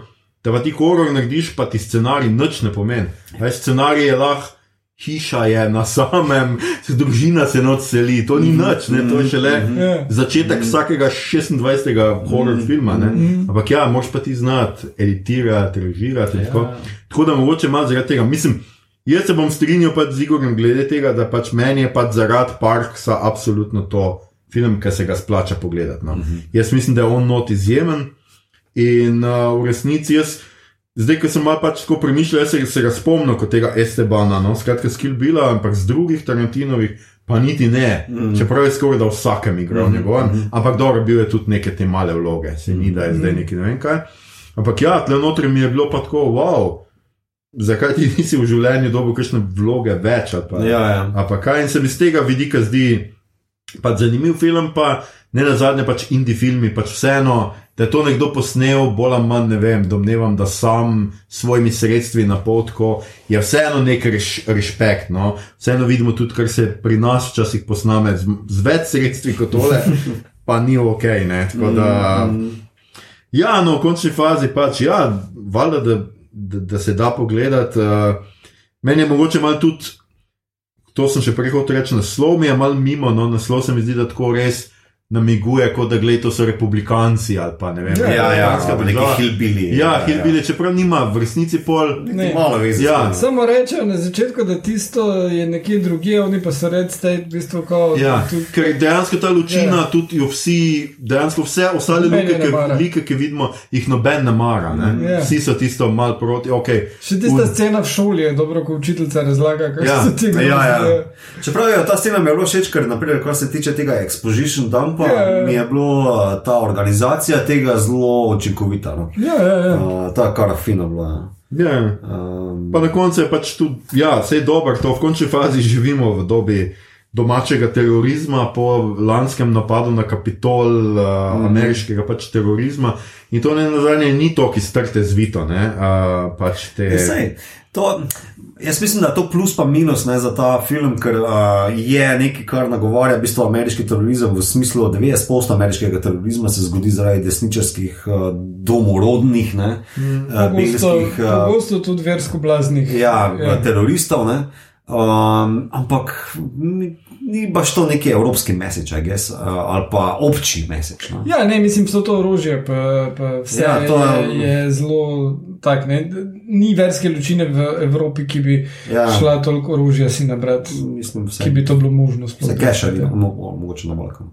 da pa ti horor narediš, pa ti scenarij nič ne pomeni. Veš, scenarij je lahko hiša je na samem, družina se noč seli, to ni nič, ne, to je šele Ja. začetek vsakega 26. horror filma. Ne. Ampak ja, moraš pa ti znati editirati, režirati. Ja. Tako. tako da mogoče malo zaradi tega. Mislim, jaz se bom strinjal pač z Igorjem glede tega, da pač meni je pač zaradi Parksa absolutno to film, ki se ga splača pogledati. No. Jaz mislim, da je on not izjemen in uh, v resnici jaz. Zdaj, ko sem malo pač tako premišljal, se, se ga spomnim kot tega Estebana, no, skratka, skill bila, ampak z drugih Tarantinovih, pa niti ne. Mm. Čeprav je skoraj da vsakem igral mm -hmm. njegov, ampak dobro, bil je tudi neke te male vloge, se ni da je zdaj neki ne vem kaj. Ampak ja, tle notri mi je bilo pa tako, wow, zakaj ti nisi v življenju dobil kakšne vloge več pa, Ja, ja. ali pa kaj. In se mi z tega vidika zdi pač zanimiv film, pa ne na zadnje pač indie filmi, pač vseeno. Da je to nekdo posnel, bolj ali manj ne vem, domnevam, da sam s svojimi sredstvi na potko je vseeno nek reš, respekt. No? Vseeno vidimo tudi, kar se pri nas včasih posname z, z več sredstvi kot tole, pa ni ok. Ne? Tako da, ja, no, v končni fazi pač, ja, valjda, da, da, da se da pogledati. Uh, meni je mogoče malo tudi, to sem še prej hotel reči, naslov mi je malo mimo, no, naslov se mi zdi, da tako res namiguje, kot da gledaj, to so republikanci ali pa ne vem. Ja, ja, republikanska ali pa neki hillbilly, Ja, ja, hillbilly, čeprav nima v resnici pol. Ne. Malo veze. Ja. Samo rečejo na začetku, da tisto je nekje drugje, oni pa so red state, v bistvu kot Ja, ker dejansko ta lučina, Ja. tudi jo vsi, dejansko vse ostale luke, ki, like, ki vidimo, jih noben ne mara. Ne? Ja. Vsi so tisto mal proti. Okay. Še tista scena v šoli je dobro, ko učiteljica razlaga, kako Ja, so ti Ja, ja. Čeprav je ta scena mi je bilo všeč, ker naprimer, kar se tiče tega exposition dumpa, Ja. mi je bilo uh, ta organizacija tega zelo učinkovita. No. Ja, ja, ja. Uh, ta kar fina bila. Ja. Um, Pa na koncu je pač tudi, ja, vse je dobro, to v končni fazi živimo v dobi domačega terorizma, po lanskem napadu na Kapitol, uh, mm. ameriškega pač terorizma. In to ne nazadnje ni to, ki strte zvito. Ne, uh, pač te, Ja, sej, to, jaz mislim, da je to plus pa minus ne, za ta film, ker uh, je nekaj, kar nagovarja v bistvu ameriški terorizem, v smislu, da 90% ameriškega terorizma se zgodi zaradi desničarskih uh, domorodnih, ne, mm, uh, Pogosto. Uh, pogosto tudi versko blaznih. ja, ja. teroristov. Ne? Um, ampak ni, ni baš to neki evropski message, I guess, uh, ali pa obči message. No? Ja, ne, mislim, so to orožje, pa, pa vse Ja, to je- je, je zelo tak. Ne? Ni verske lučine v Evropi, ki bi Ja. ja. šla toliko orožja si nabrati, Mislim, vse. ki bi to bilo možno. sploh. Se keša, ali mo, mo, mogoče na Balkanu.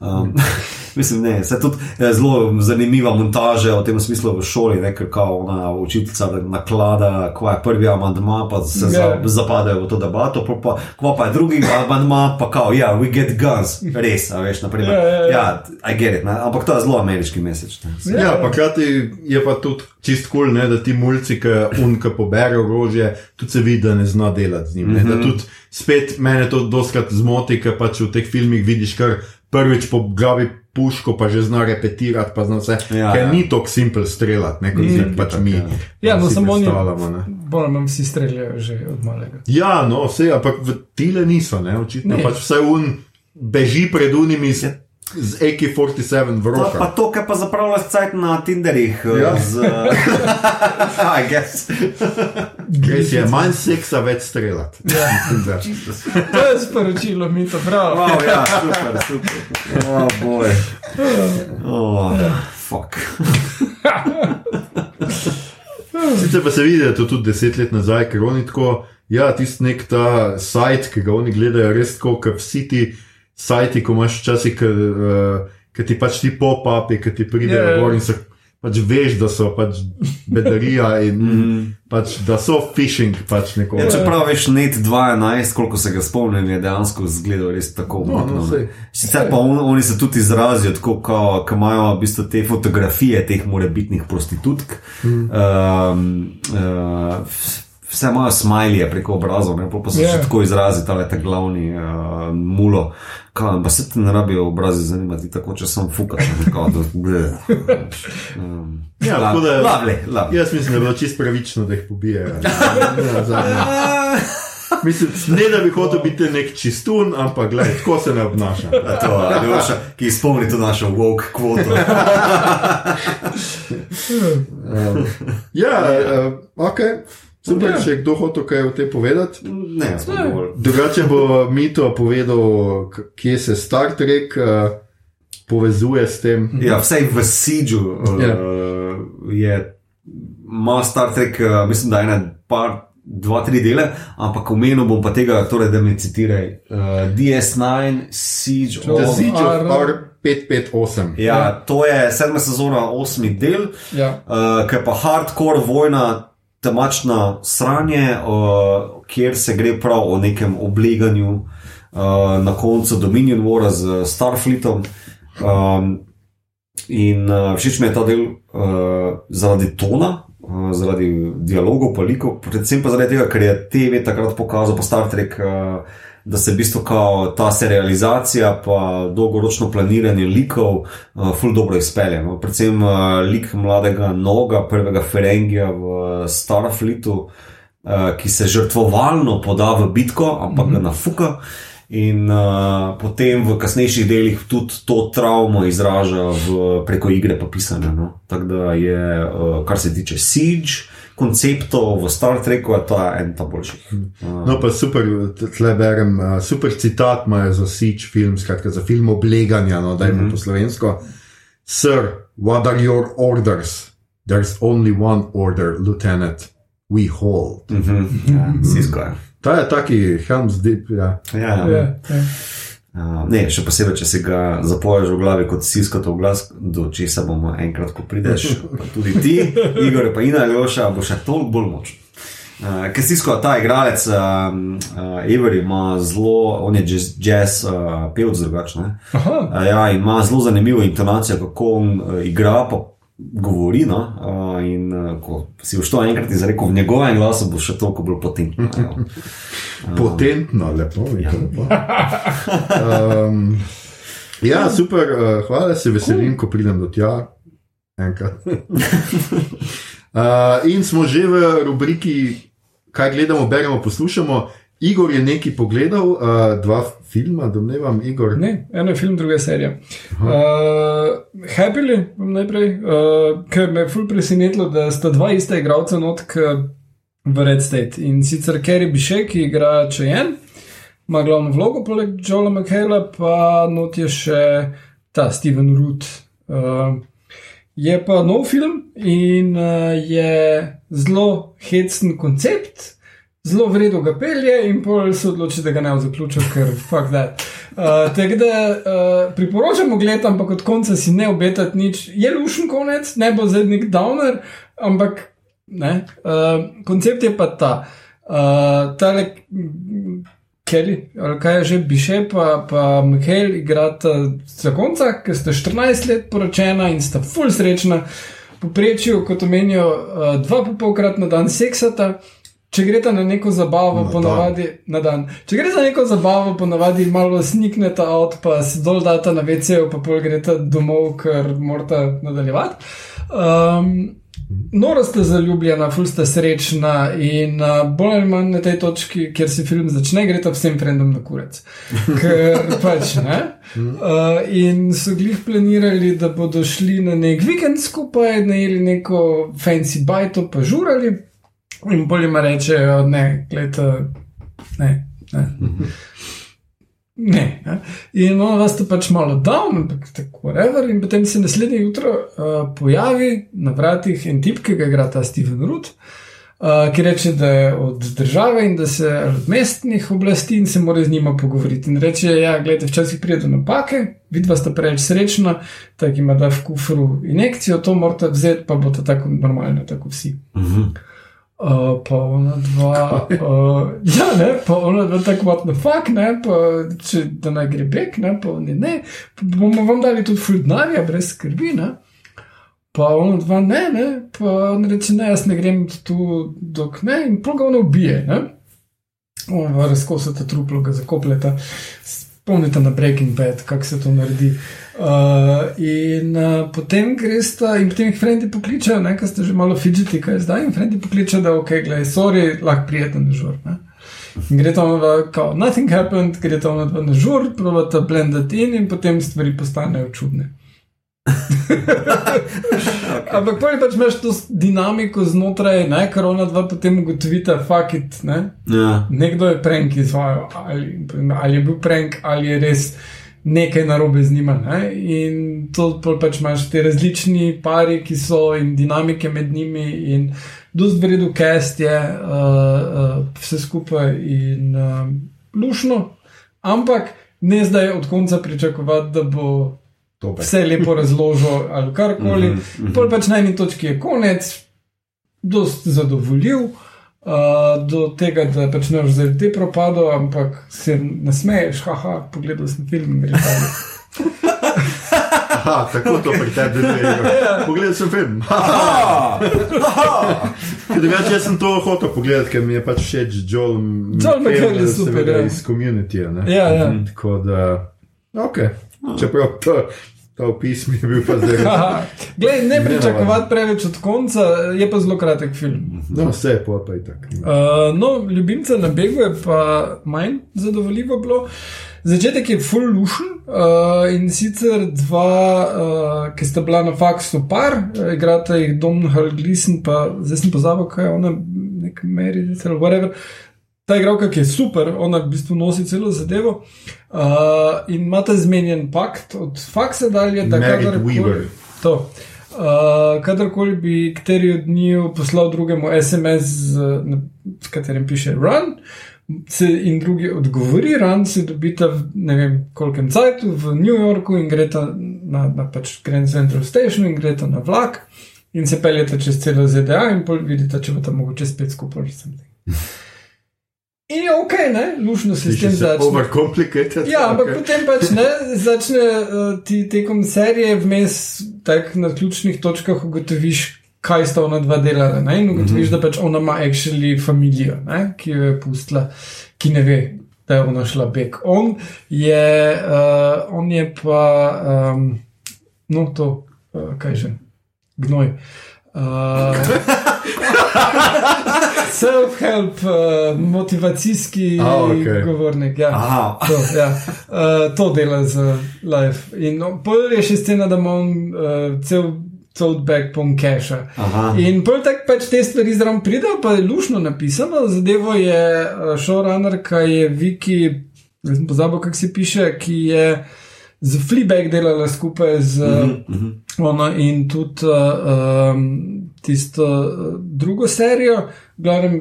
Um, mislim, ne, se tudi eh, zelo zanimiva montaža v tem smislu v šoli, ne, ker kao ona učiteljica naklada, ko je prvi amandma, pa se za, Ja. zapadejo v to debato, pol pa, ko pa je drugi amandma, pa kao, ja, we get guns, res, a veš, naprimer. Ja, ja, ja. ja I get it, ne, ampak to je zelo ameriški mesec. Ja, Ja, pa krati je pa tudi čist kul, cool, da ti mulci, ki unka pobere orožje, tudi se vidi, da ne zna delati z njim. Mm -hmm. Da tudi spet mene to doskrat zmoti, ker pač v teh filmih vidiš kar prvič po glavi puško, pa že zna repetirati, pa zna vse. Ja, ker ja. ni tako simpel streljati, ne, kot mm, pač mi. Ja, no, si samo oni- ne. Bolj manj vsi streljajo že od malega. Ja, no, vse, ampak v tile niso, ne, očitno Ne. pač vse un beži pred unimi z, z AK-47 v To, rokah. pa to, kar pa zapravlja cajt na Tinderih. Ja. Ja. Z, I guess. Res je, manj seksa, več streljati. Ja. Da. To je sporočilo, mi to prav. Wow, ja, super, super. Oh, boj. Oh, fuck. Sicer pa se vidi, da je to tudi deset let nazaj, ker oni tako, ja, tisti nek ta sajt, ki ga oni gledajo, res tako, kot vsi ti sajti, ko imaš včasih, ki ti pač ti pop-upi, ki ti pridejo Ja, ja. gor in se pač veš, da so pač bedarija in pač, da so phishing pač neko. Ja, čeprav veš, net 2.11, koliko se ga spomnim, je dejansko izgledal res tako No, no, umetno. sej. ne. Sicer pa on, oni se tudi izrazijo tako, kot imajo v bistvu te fotografije teh morebitnih prostitutk. Mm. Um, uh, Vse imajo smajlije preko obrazov, ne pa se Ja. yeah. tako izrazi, ta ta glavni uh, mulo. Kaj, pa se ti ne rabijo obrazi zanimati, tako če sem fuka. Um, Ja, tako da- Lovely, lovely. Jaz mislim, da je bilo čisto pravično, da jih pobijajo. Ja. Mislim, ne da bi hotel biti nek čistun, ampak gledaj, tako se ne obnaša. To, Ljoša, ki izpolni to našo woke kvoto. Ja, uh, ok. Super, Ja. če je kdo hotel kaj o tem povedati. Ne, Ne. Drugače bo Mito povedal, kje se Star Trek uh, povezuje s tem. Ja, vsej v Siđu uh, Ja. je, ima Star Trek, uh, mislim, da ene par, dva, tri dele, ampak omenil bom pa tega, torej, da mi citiraj. Uh, DS9, Siege To- The of. Siege of R- R558. Ja, to je sedma sezona, osmi del, Ja. uh, ki je pa hardcore vojna, temačna sranje, uh, kjer se gre prav o nekem obleganju uh, na koncu Dominion Wara z Starfleetom. Um, in uh, všeč mi je ta del uh, zaradi tona. uh, Zaradi dialogov, paliko, predvsem pa zaradi tega, ker je TV takrat pokazal, pa Star Trek, uh, da se v bistvu ta serializacija, pa dolgoročno planiranje likov, uh, ful dobro izpelje. No? Predvsem uh, lik mladega Noga, prvega Ferengija v Starfleetu, uh, ki se žrtvovalno poda v bitko, ampak mm -hmm. ga nafuka. In uh, potem v kasnejših delih tudi to travmo izraža v, preko igre pa pisanja. No? Tako da je, uh, kar se tiče Siege, konceptov v Star Treku, je ta en ta boljših. Uh, No, pa super, tle berem, uh, super citat imajo za Siege film, skratka za film obleganja, no, dajmo mm -hmm. po slovensko. Sir, what are your orders? There's only one order, lieutenant. We hold. uh -huh, ja, Sisko je. Ta je taki Helm's Deep, ja. Ja, Ja, ja. ja. Uh, ne, še posebej, če si ga zapoješ v glavi kot siskato v glas, do česa bomo enkrat, ko prideš, pa tudi ti, Igor, pa Ina Ljoša, bo še toliko bolj močen. Uh, Ker Sisko, ta igralec, um, uh, Avery, ima zelo, on je jazz, jazz uh, pevec drugačen. Aha, Uh, ja, ima zelo zanimivo intonacijo, kako on uh, igra, pa govori. No? Uh, in uh, ko si to enkrat izrekel v njegovem glasu, bo še toliko bolj potentno. ja. Potentno, lepo. Ja. Um, ja, super, uh, hvala, se veselim, ko pridem do tja. Enkrat. Uh, in smo že v rubriki, kaj gledamo, beremo, poslušamo. Igor je nekaj pogledal, uh, dva filma, domnevam, Igor. ne, eno je film, druga je serija. Uh, Happily, bom najprej, uh, ker me je ful presenetilo, da sta dva ista igralca notk v Red State. In sicer Kerry Bišek, ki igra Čajen, ima glavno vlogo, poleg Joela McHale, pa not je še ta Steven Root. Uh, je pa nov film in uh, je zelo hecen koncept, zelo vredno ga pelje, in pol se odloči, da ga ne bo zaključil, ker fuck that. Uh, Tako da uh, priporočamo gledati, ampak od konca si ne obetati nič. Je lušen konec, ne bo zdaj nek downer, ampak ne. Uh, koncept je pa ta. Uh, tale Kelly, ali kaj je že, Biše pa, pa Mihael igrata zakonca, ki sta 14 let poročena in sta full srečna. Poprečju, kot omenijo, uh, dva pa polkrat na dan seksata. Če greš na neko zabavo, Na ponavadi na dan. Če greš na neko zabavo, ponavadi malo sniknete avt, pa se dol data na WC, pa pol greš domov, ker morata nadaljevati. Um, Nora sta zaljubljena, ful sta srečna in uh, bolj ali manj na tej točki, kjer se film začne, gre ta vsem frendom na kurec. Ker pač ne. Uh, in so glih planirali, da bodo šli na nek vikend skupaj, najeli neko fancy bajto, pa žurali. In bolj jim rečejo, ne, gledaj, ne. ne. Ne, ne. In ono vas je pač malo down, ampak tako whatever. In potem se naslednje jutro uh, pojavi na vratih en tip, ki ga igra ta Steven Root, uh, ki reče, da je od države in da se od mestnih oblasti in se mora z njima pogovoriti. In reče, ja, gledajte, včasih pride do napake, vidva sta preveč srečna, tako ima da v kufru injekcijo, to morate vzeti, pa bo to tako normalno, tako vsi. -huh. Uh, pa ona dva, uh, ja, ne, pa ona dva tako, what the fuck, ne, pa če da naj gre bek, ne, pa oni ne, pa bomo vam dali tudi fuldenarja, brez skrbi, ne. Pa ona dva ne, ne, pa on reče, ne, jaz ne grem tu, dok ne, in pol ga ona ubije, ne. Dva razkosata truplo, ga zakopljeta, spomnite na Breaking Bad, kako se to naredi. Uh, in uh, potem greš ta, in potem jih frendi pokličejo, ker ste že malo fidžeti, kaj je zdaj. In frendi pokličejo, da ok, gledaj, sorry, lahko prijete na žur. Ne? In gre tam, kao, nothing happened, gre tam na žur, provata blendati in, in potem stvari postanejo čudne. Ampak pa pač imaš to dinamiko znotraj, ne, kar ona dva potem ugotovita, fuck it. Ne? Ja. Nekdo je prank izvajal, ali, ali je bil prank, ali je res nekaj narobe z njima. Ne? In to pač imaš te različni pari, ki so in dinamike med njimi, in dosti vredu cast je uh, uh, vse skupaj in uh, lušno, ampak ne zdaj od konca pričakovati, da bo To pa. vse lepo razložil ali karkoli. Mm -hmm. Pol pač na eni točki je konec, dost zadovoljiv. Uh, do tega, da pač ne boš zdaj te propadel, ampak se ne smeješ, haha, pogledal sem film in greš dalje. Aha, tako to pri tebi deluje. Pogledal sem film. Drugače, jaz sem to hotel pogledati, ker mi je pač všeč Joel Joel McHale je super, ja. Iz community. Ja, ja. Tako da, ok. Čeprav to, to opis mi je bil pa. Haha. Glej, ne pričakovati preveč od konca, je pa zelo kratek film. No, vse je pa pa itak. Uh, no, ljubimca na begu je pa manj zadovoljivo bilo. Začetek je full lušen uh, in sicer dva, uh, ki sta bila na faksu par, uh, igrata jih Domhnall Gleason, pa zdaj sem pozabil, kaj je ona, nek Meredith ali whatever. Ta igralka, ki je super, ona v bistvu nosi celo zadevo uh, in ima zmenjen pakt od faksa dalje, da kadarkoli-. To. Uh, kadarkoli bi kateri od njiju poslal drugemu SMS, z, na, s katerim piše Run, se, in drugi odgovori, Run se dobita v ne vem kolkem cajtu v New Yorku in greta na, na pač Grand Central Station in greta na vlak in se peljete čez celo ZDA in pol vidite, če bo tam mogoče spet skupaj. In je ok, ne, lušno se s tem začne. overcomplicated. Ja, ampak ok. potem pač ne, začne uh, ti tekom serije vmes, tak na ključnih točkah ugotoviš, kaj sta ona dva delala. Ne? In ugotoviš, mm -hmm. da pač ona ima actually familijo, ne? ki jo je pustila, ki ne ve, da je ona šla beg. On je, uh, on je pa, um, no to, uh, kaj že, gnoj. Uh, Self-help, uh, motivacijski A, okej. govornik. Ja. Aha. To, ja. uh, to dela za life. In no, pol je še scena, da ima on uh, cel toadback pon cache. In pol tak pač te stvari zraven pridejo, pa je lušno napisano. Zadevo je uh, showrunner, ki je Viki, jaz sem pozabil, kako se piše, ki je z Fleabag delala skupaj z uh, ono in tudi uh, um, tisto uh, drugo serijo. Glavnem,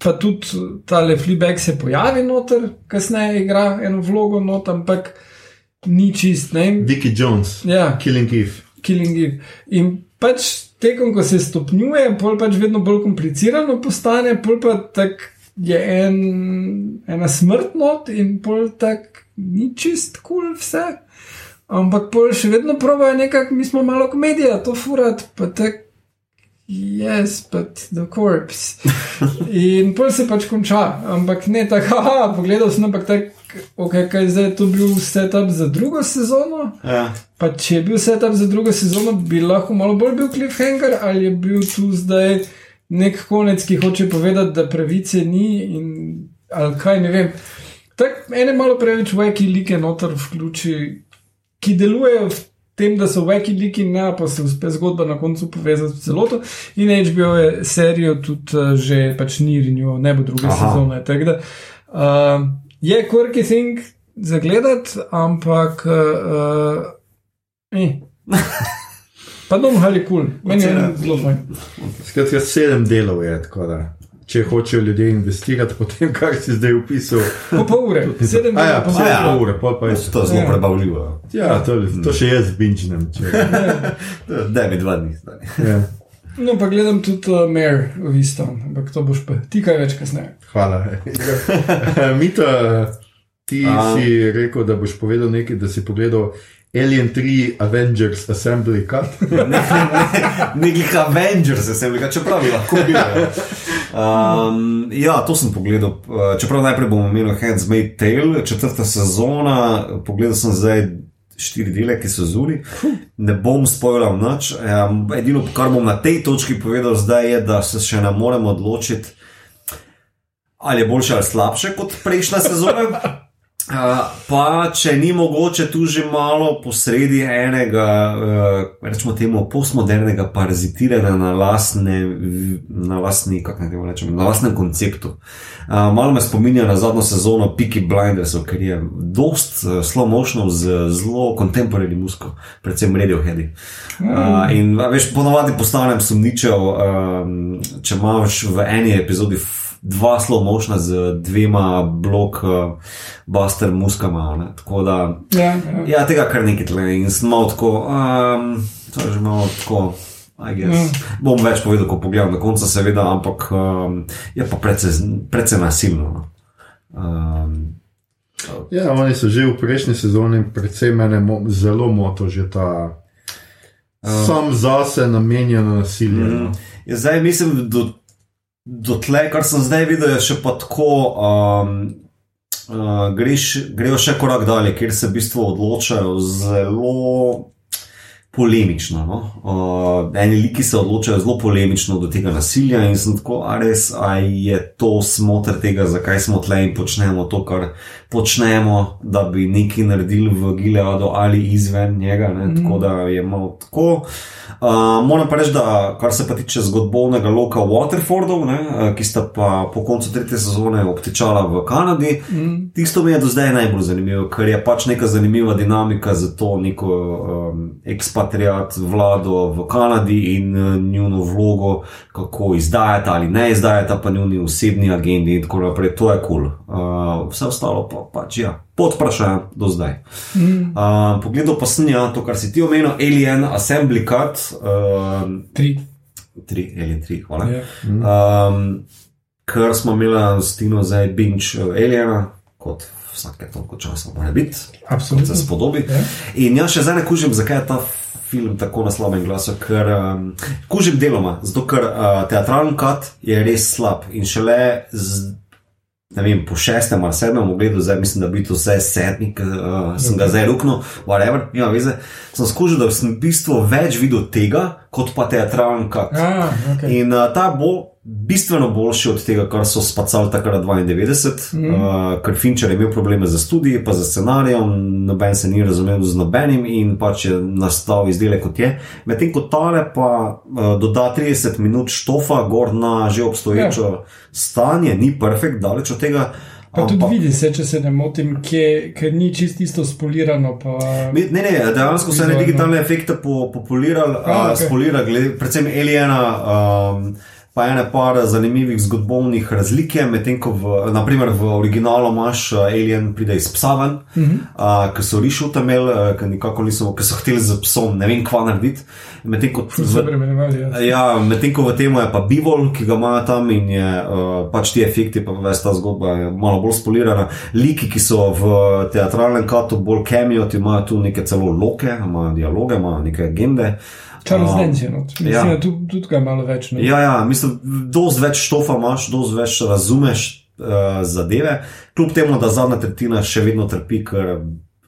pa tudi tale Fleabag se pojavi noter, kasneje igra eno vlogo not, ampak ni čist, ne. Vicky Jones, Ja, Killing Eve. Killing Eve. In pač tekom, ko se stopnjuje, pol pač vedno bolj komplicirano postane, pol pa tak je en, ena smrtnost in pol tak ni čist kul cool vse. Ampak pol še vedno pravijo nekako, mi smo malo komedija, to furat, pa tak. Yes, but the corpse. In pol se pač konča, ampak ne tako, haha, pogledal sem, ampak tako, okay, kaj zdaj je to bil setup za drugo sezono. Ja. Pa če je bil setup za drugo sezono, bi lahko malo bolj bil cliffhanger, ali je bil tu zdaj nek konec, ki hoče povedati, da pravice ni, in, ali kaj ne vem. Tako ene malo preveč wacky like noter vključi, ki delujejo v tem, da so wacky liki, ne pa se uspe zgodba na koncu povezati v celoto. In HBO je serijo tudi uh, že pač ni renjo, ne bo druge Aha. sezone. Tako da uh, je quirky thing za gledati, ampak. Uh, Eh. Pa dom ali kul, cool. meni je zelo fajn. Skratka, sedem delov je tako da. Če hočejo ljudje investirati po tem, kar si zdaj opisal, Po pol ure, sedem a ja, minut, pa je pol ure, pol pa je. To je zelo Ja. prebavljivo. Ja, to, to še jaz binčnem. Da, mi dva dni zdaj. Ja. No, pa gledam tudi uh, Mare v Easton, ampak to boš pa ti kaj več kasneje. Hvala. Mita, ti A. si rekel, da boš povedal nekaj, da si pogledal Alien 3 Avengers Assembly Cut. Nekih Avengers, sem rekel, čeprav bi lahko bil. Um, ja, to sem pogledal. Uh, Čeprav najprej bom omenil Handsmaid Tale, četrta sezona. Pogledal sem zdaj štiri dele, ki so zunaj. Ne bom spoilal nič. Um, edino, kar bom na tej točki povedal zdaj, je, da se še ne moremo odločiti, ali je boljše ali slabše kot prejšnja sezona. Uh, pa če ni mogoče tu že malo posredi enega, uh, rečemo temu, postmodernega parazitiranja na, lastne, na, lastni, rečem, na lastnem konceptu. Uh, malo me spominja na zadnjo sezono Peaky Blinders, ker je dost uh, slow motion z zelo contemporary musko, predvsem Radiohead. Uh, in veš, ponovadi postanem sumničev, um, če imaš v eni epizodi dva slow motiona z dvema blok uh, buster muskama. Tako da, Ja, ja. ja, tega kar nekaj tle in sem malo tako, um, to je že malo tako. I guess. Bom več povedal, ko pogledam na koncu, seveda, ampak um, je pa precej, precej nasilno. no. Um, Ja, oni so že v prejšnji sezoni, predvsem mene mo zelo moto že ta. Sam zase namenjen nasilje. no. Ja, zdaj mislim, do, do tle, kar sem zdaj videl, je še pa tako. Um, uh, greš, grejo še korak dalje, kjer se v bistvu odločajo zelo polemično. No? Uh, eni liki se odločajo zelo polemično do tega nasilja in sem tako, a res, a je to smotr tega, zakaj smo tle in počnemo to, kar počnemo, da bi nekaj naredili v Gileadu ali izven njega. Mm. Tako da je malo tako. Uh, moram pa reči, da kar se pa tiče zgodovnega loka Waterfordov, ne, uh, ki sta pa po koncu tretje sezone obtičala v Kanadi, mm. tisto mi je do zdaj najbolj zanimivo, ker je pač neka zanimiva dinamika za to neko um, ekspatriat vlado v Kanadi in uh, njuno vlogo, kako izdajata ali ne izdajata, pa njuni osebni agendi in tako naprej. To je kul. Cool. Uh, vse ostalo pa pač ja. Pod vprašanjem do zdaj. Mm. Uh, pogledal pa sem ja, to, kar si ti omenil, Alien Assembly Cut. Uh, Tri. tri, Alien 3, hvala. Ja. Um, ker smo imeli s Tino zdaj binge uh, Aliena, kot vsake toliko časa mora biti, Absolutno. se spodobi. Ja. In jaz še zdaj ne kužim, zakaj je ta film tako na slabem glasu, ker um, kužim deloma, zato ker uh, teatralni kat je res slab in šele z. Ne vem, po šestem ali sedmem ogledu, zdaj mislim, da bi to vse sedmi, uh, sem ga zdaj ruknil, whatever, nima veze. Sem skušal, da sem v bistvu več videl tega, kot pa teatralni kat. Ah, okay. In uh, ta bo bistveno boljši od tega, kar so spacali takrat 92, mm. uh, ker Fincher je imel probleme z študiji, pa z scenarijem, noben se ni razumel z nobenim in pač je nastal izdelek kot je. Medtem ko tale pa uh, doda 30 minut štofa gor na že obstoječo ja. stanje, ni perfekt, daleč od tega. Pa tudi vidi se, če se ne motim, ker ni čist isto spolirano. Pa... Ne, ne, dejansko se ne digitalne efekte po, populirali, A, uh, okej. spolirali, glede, predvsem Aliena. Um, Pa ene par zanimivih zgodovnih razlik medtem ko v, naprimer v originalu imaš uh, Alien pride iz psa ven, uh -huh. uh, ki so rišel tam imeli, uh, ki nikako niso, ki so hteli z psom ne vem kva narediti. Medtem ko premenjevali. Ja. Ja, medtem ko v tem je pa bivol, ki ga imajo tam in je uh, pač ti efekti, pa ves ta zgodba je malo bolj spolirana. Liki, ki so v teatralnem katu bolj ti imajo tu neke celo loke, imajo dialoge, imajo neke agende. Charles Um, Dance je not. Mislim, ja. da tudi, tudi ga malo več. Ne? Ja, ja, mislim, dosti več štofa imaš, dosti več razumeš uh, zadeve, kljub temu, da zadnja tretjina še vedno trpi, ker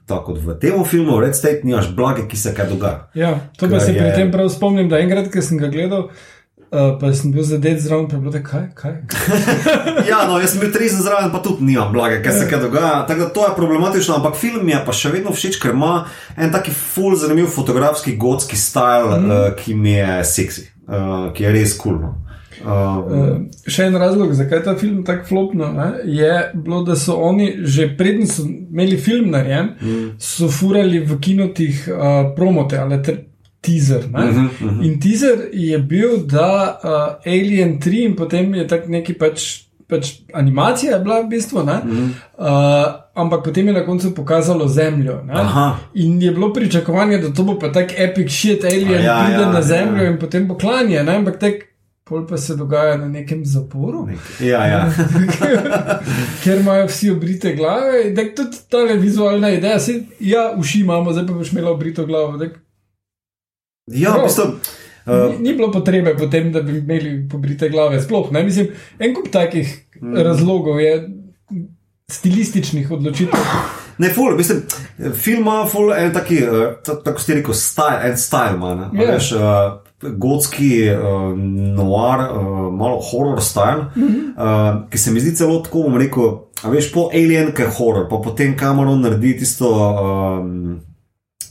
tako kot v tem filmu, Red State, nimaš blage, ki se kaj dogaja. Ja, to pa Ker se pri je- tem prav spomnim, da enkrat, ko sem ga gledal, uh, pa sem bil zadet zraven, pa je bilo tako, kaj, kaj. Ja, no, jaz sem bil 30 zraven, pa tudi nimam blage, kaj se kaj dogaja. Tako da to je problematično, ampak film je pa še vedno všeč, ker ima en taki full zanimiv fotografski gotski stil, mm. uh, ki mi je seksi, uh, ki je res kul. Cool, no. uh, Uh, še en razlog, zakaj je ta film tako flopno, ne, je bilo, da so oni že predtem so imeli film narejen, mm. so furali v kinotih uh, promote ali teaser. Uh -huh, uh -huh. In teaser je bil, da uh, Alien 3 in potem je tak neki pač. Pač animacija je bila v bistvu, mm -hmm. uh, ampak potem je na koncu pokazalo Zemljo. In je bilo pričakovanje, da to bo pa tak epic shit, alien Ja, ja, pride ja, na ja. Zemljo ja. in potem bo klanje, ne? ampak tek. Pol pa se dogaja na nekem zaporu, ja, ja. ker imajo vsi obrite glave. in tako Tudi ta vizualna ideja, se, ja, uši imamo, zdaj pa boš imela obrito glavo. tak ja, v Prav. bistvu. Ni, ni bilo potrebe potem, da bi imeli pobrite glave. Sploh ne, mislim, en kup takih mm. razlogov je stilističnih odločitev. Ne, ful, mislim, film ima ful en taki, eh, ta- tako ste rekel, style, en style ima. ne. A Ja. Veš, uh, gotski, uh, noir, uh, malo horror style, mm -hmm. uh, ki se mi zdi celo tako, bom rekel, a veš, po Alien, ki je horror, pa potem Cameron naredi tisto. Um,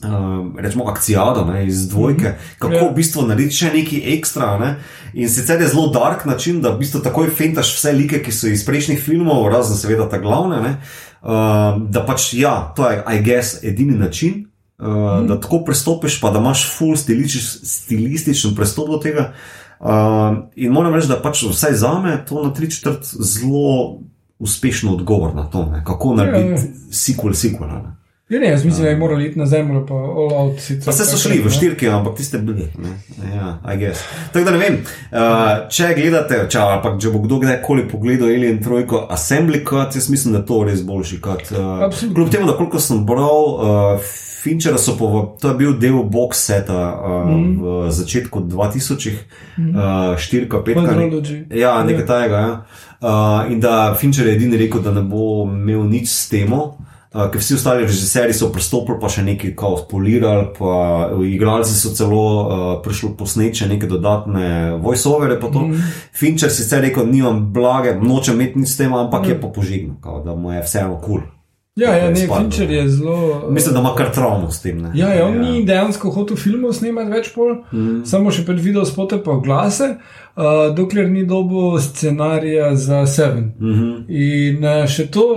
Um, rečemo, akcijado ne, iz dvojke, kako Ja. v bistvu narediti še nekaj ekstra. Ne. In sicer je zelo dark način, da v bistvu takoj fentaš vse like, ki so iz prejšnjih filmov, razen seveda ta glavne. Ne. Um, da pač, ja, to je, I guess, edini način, uh, mm. da tako pristopiš, pa da imaš full stilistič, stilističen pristop do tega. Um, in moram reči, da pač vsaj za me to na tri četrt zelo uspešno odgovor na to, ne. kako narediti sequel sequela. Ne. Ja, ne, jaz mislim, da je moral iti na zemljo, pa all out. sicer Pa se so šli v ne. štirke, ampak tiste bili. ne. Ja, I guess. Tako da ne vem, uh, če gledate, ali pa če bo kdo kdajkoli pogledal Alien Trojko Assembly Cut, jaz mislim, da je to res boljši cut. Uh, Absolutno. kljub temu, da koliko sem bral, uh, Finchera so po, to je bil del box seta uh, mm. v začetku 2000-ih, uh, 4-5. Quadrology. Ja, nekaj tajega. Ja. Uh, in da Fincher je edini rekel, da ne bo imel nič s temo. Uh, ker vsi ostali režiserji so pristopili, pa še nekaj kao spolirali, pa igralci so celo uh, prišli posneče neke dodatne voice-overe. Mm. Fincher sicer rekel, nimam blage, nočem imeti nič s tem, ampak mm. je pa požignil, kao, da mu je vseeno kul. Cool. Ja, ja, ne. Fincher je zelo. Mislim, da ima kar travmo s tem. Ne? Ja, ja, on ni dejansko hotel filmov snemati več pol, mm. samo še pred video spote pa glase, uh, dokler ni dobil scenarija za Seven. Mm -hmm. In uh, še to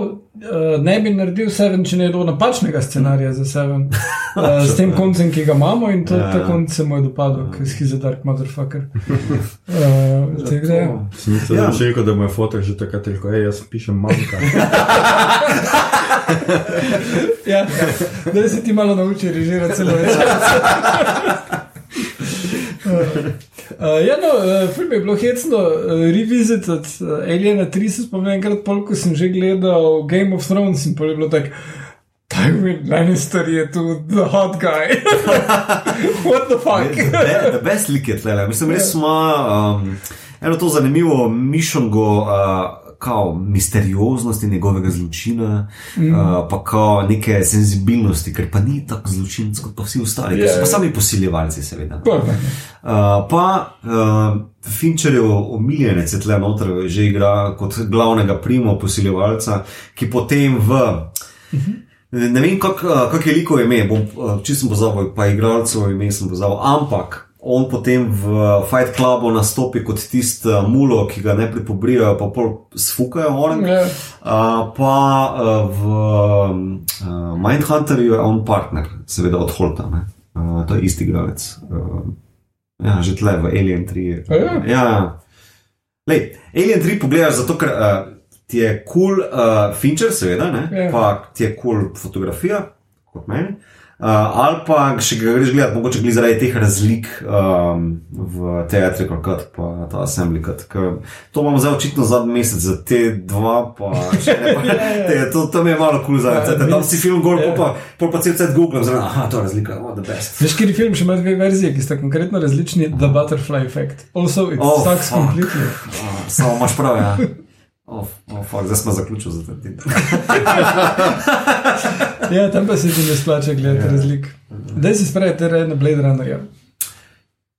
uh, ne bi naredil Seven, če ne je bilo napačnega scenarija za Seven, uh, s tem koncem, ki ga imamo in to, ja. ta konc se mu je dopadel, ker je za dark motherfucker. Uh, tako ja. Sem mislil, Ja. da je rekel, da mu je fotor že takrat rekel, hej, jaz pišem manjka. Ja, ja. da si ti malo nauči režirati celo več. Uh, ja, no, uh, film je bilo hecno, uh, revisited uh, Aliena 3, se spomnim, enkrat pol, ko sem že gledal Game of Thrones in pol je bilo tako. Tywin Lannister je tu the hot guy. What the fuck? The best lik je tle. Mislim, res ima um, eno to zanimivo mišljengo. Uh, Kao misterioznosti njegovega zločina, mm. uh, pa kao neke senzibilnosti, ker pa ni tako zločinec kot pa vsi ostali, yeah. Ki so pa sami posiljevalci, seveda. Pa, Uh, pa uh, Fincherjev omiljenec je tle noter, že igra kot glavnega primo posiljevalca, ki potem v. Ne vem, kako kak je liko ime, bom uh, čisto pozabil, pa igralcev ime sem pozabil, ampak on potem v Fight Clubu nastopi kot tisti uh, mulo, ki ga ne pripobrijajo, pa pol sfukajo orang. Ja. Uh, pa uh, v uh, Mindhunterju je on partner, seveda od Holta, ne? uh, to je isti igralec. Uh, ja, že tle v Alien 3. A ja? ja. Lej, Alien 3 pogledaš zato, ker uh, ti je kul cool, uh, Fincher, seveda, ne? Ja. pa ti je kul cool fotografija, kot meni. Uh, ali pa še ga greš gledati, mogoče glede zaradi teh razlik um, v teatrical cut, pa ta assembly cut. To imamo zdaj očitno zadnji mesec, za te dva, pa še ne. Pa, te, to, to mi je malo kul cool za Ja, vse. Tam si film gor, ja. pol pa, pol pa cel cel Google, zelo, aha, to je razlika, oh, the best. Veš, kjer film še ima dve verzije, ki sta konkretno različni. The Butterfly Effect. Also, it oh, sucks fuck. completely. Oh, samo imaš prav, ja. Oh, oh, fuck, zdaj smo zaključili za te. Ja, tam pa se ti ne splača gledati ja. razlik. Daj si spravi te reje na Blade Runnerja.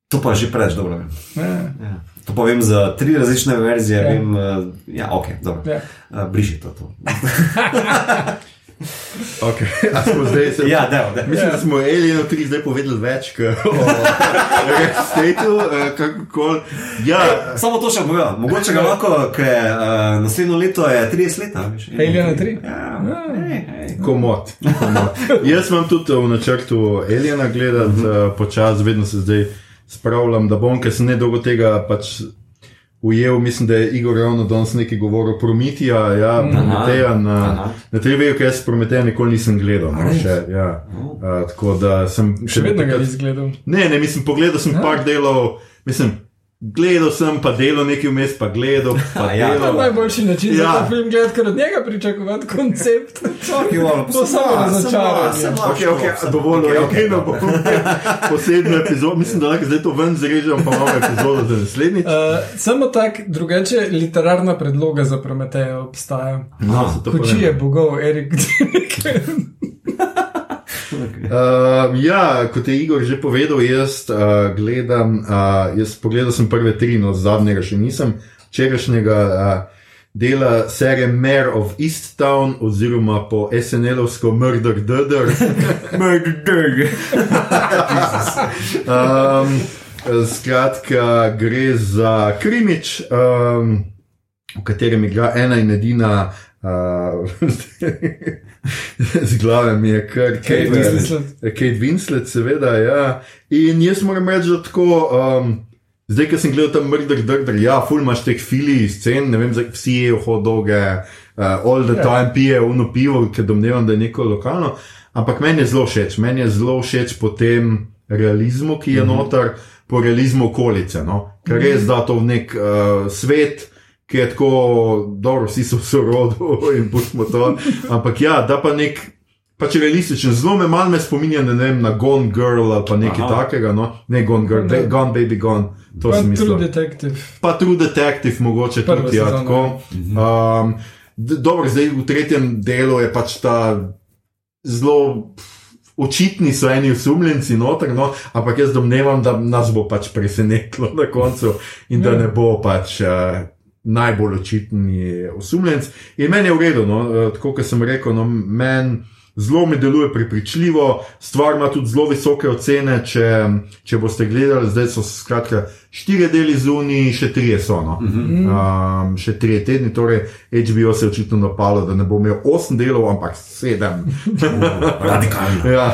To pa že preveč dobro vem. Ja, Ja. To pa vem za tri različne verzije. Ja. Ja, vem, uh, ja ok, dobro. ja. Uh, briši to. to. Okay. A smo zdaj se. Ja, da, da. Mislim, da smo Alienu 3 zdaj povedali več kot o kako koli. Ja, Samo to še povem. Mogoče ga lahko, ker uh, naslednjo leto je 30 let. Alien 3? Ja, hej, hej. komod. komod. Jaz imam tudi v načrtu Aliena gledati, uh -huh. uh, počasi, vedno se zdaj spravljam, da bom, ker sem ne dolgo tega pač. Ujel, mislim, da je Igor ravno danes nekaj govoril o Prometija, ja, Prometeja na, aha. na TV, ker jaz Prometeja nikoli nisem gledal. No, še, ja. uh, tako da sem Še vedno ga nisi gledal. Ne, ne, mislim, pogledal sem par delov, mislim, gledal sem pa delo nekaj vmes, pa gledal, pa ja. To je delal. najboljši način ja. Za ta film gledati, ker od njega pričakovati koncept. To samo razočaranje. samo- samo- Ok, ok, dovolj, Ok, ok, ok, ok, no bom posebno epizodo, mislim, da lahko zdaj to ven zrežem, pa imamo epizodo za naslednjič. Uh, samo tak, drugače literarna predloga za Prometeja obstaja. No, se to pa Koči vem. je bogov, Erik. Uh, ja, kot je Igor že povedal, jaz uh, gledam, uh, jaz pogledal sem prve tri, no zadnjega še nisem, včerajšnjega. Uh, dela serije Mayor of Easttown, oziroma po SNL-ovsko Murder Dudder. Murder Dirk. Um, skratka, gre za krimič, um, v katerem igra ena in edina. Uh, z glave mi je kar Kate Winslet. Kate Winslet, seveda. Ja. In jaz moram reči, da tako. Um, Zdaj, ki sem gledal tam mrder, drder, ja, ful imaš teh filij, scen, ne vem, vsi jejo hodoge, uh, all the Ja. time pije uno pivo, ker domnevam, da je neko lokalno. Ampak meni je zelo všeč, meni je zelo všeč po tem realizmu, ki je noter, po realizmu okolice. No? Ker res da to v nek uh, svet, ki je tako, dobro, vsi so v sorodu in pustimo to. Ampak ja, da pa nek. Pač realističen, zelo me malo me spominja ne vem, na Gone Girl ali pa nekaj Aha. takega, no? ne Gone Girl, ne. Gone Baby Gone, to Pa sem mislil. True Detective. Pa True Detective, mogoče Prva tudi ja, tako. Um, dobro, zdaj v tretjem delu je pač ta zelo. Očitni so eni osumljenci noter, no, ampak jaz domnevam, da nas bo pač presenetilo na koncu in da Ja. ne bo pač uh, najbolj očitni osumljenc. In meni je v redu, no, uh, tako kot sem rekel, no, meni zelo mi deluje prepričljivo, stvar ima tudi zelo visoke ocene. Če, če boste gledali, zdaj so skratka štiri deli zunaj, še tri so. No. Um, še tri tedni, torej HBO se je očitno napalo, da ne bo imel osem delov, ampak sedem. Radikalno. ja.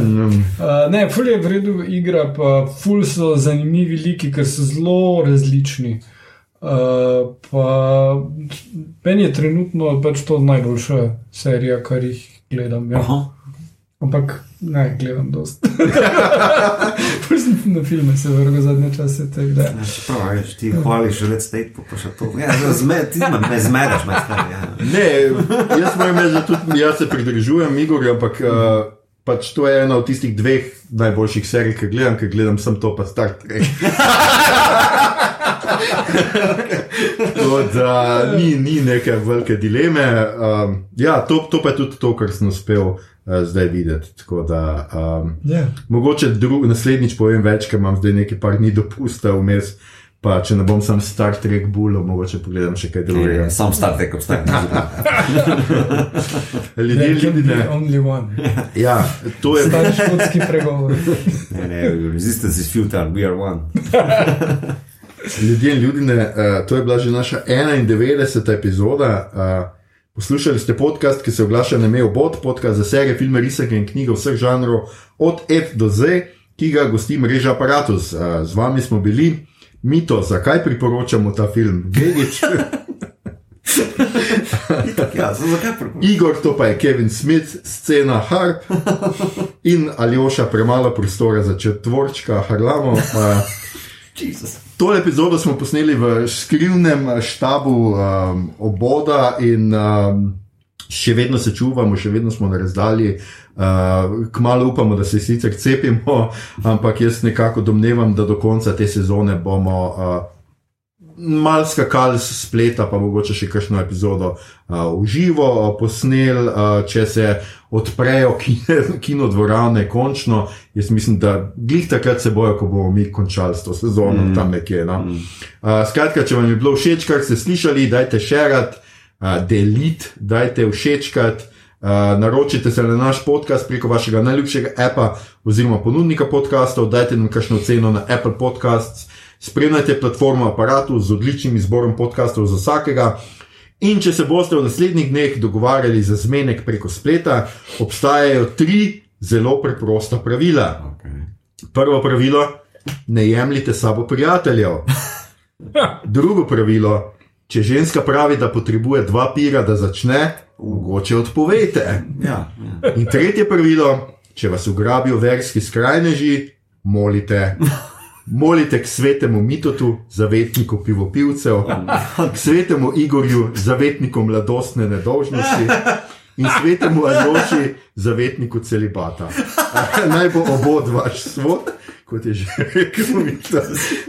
Mm, Uh, ne, ful je v redu igra, pa ful so zanimivi liki, ker so zelo različni. Uh, pa meni je trenutno pač to najboljša serija, kar jih gledam. Ja. Aha. Ampak ne, gledam dost. Na filme se vrgal zadnje čase. Ja, veš, ti hvališ že let state, pa še to. Ja, zme, ti me, me zmedeš, me stari. Ja. Ne, jaz moram reči, da tudi jaz se pridržujem Igorju, ampak uh, pač to je ena od tistih dveh najboljših serij, ki gledam, ker gledam sem to pa Star Trek. Tako da ni, ni neke velike dileme. Um, ja, to, to pa je tudi to, kar sem uspel uh, zdaj videti. Tako da um, Ja. mogoče drug, naslednjič povem več, ker imam zdaj nekaj par dni dopusta vmes. Pa če ne bom sam Star Trek bulo, mogoče pogledam še kaj drugega. Sam Star Trek obstaja. Ljudje, ljudi ne. only one. Ja, to je Stari škotski pregovor. Ne, ne, resistance is futile, we are one. ljudje in ljudine. Uh, to je bila že naša 91. epizoda. Uh, poslušali ste podcast, ki se oglaša na Mejo Bot, podcast za serije, filme, risake in knjige vseh žanrov, od F do Z, ki ga gosti mreža Apparatus. Uh, z vami smo bili. Mito, zakaj priporočamo ta film? Vegič, Ja? Igor, to pa je Kevin Smith, scena Harp in Aljoša, premalo prostora za četvorčka Harlamo. Uh. To epizodo smo posneli v skrivnem štabu um, oboda in um, še vedno se čuvamo, še vedno smo na razdalji. Uh, kmalo upamo, da se sicer cepimo, ampak jaz nekako domnevam, da do konca te sezone bomo uh, mal skakali s spleta, pa mogoče še kakšno epizodo uh, v živo uh, posnel, uh, če se odprejo kine, kinodvorane, končno. Jaz mislim, da glih takrat se bojo, ko bomo mi končali s to sezono, mm. tam nekje. No? Mm. Uh, skratka, če vam je bilo všeč, kar ste slišali, dajte šerat, uh, delite, dajte všečkat. Uh, naročite se na naš podcast preko vašega najljubšega appa oziroma ponudnika podkastov, dajte nam kakšno ceno na Apple Podcasts, spremljajte platformo aparatu z odličnim izborom podkastov za vsakega. In če se boste v naslednjih dneh dogovarjali za zmenek preko spleta, obstajajo tri zelo preprosta pravila. Okay. Prvo pravilo: ne jemljite sabo prijateljev. Drugo pravilo: če ženska pravi, da potrebuje dva pira, da začne, mogoče odpovejte. Ja, ja. In tretje pravilo: če vas ugrabijo verski skrajneži, molite. Molite k svetemu Mitotu, zavetniku pivopivcev, k svetemu Igorju, zavetniku mladostne nedolžnosti in svetemu Aljoši, zavetniku celibata. Naj bo obod vaš svod, kot je že rekel Mito.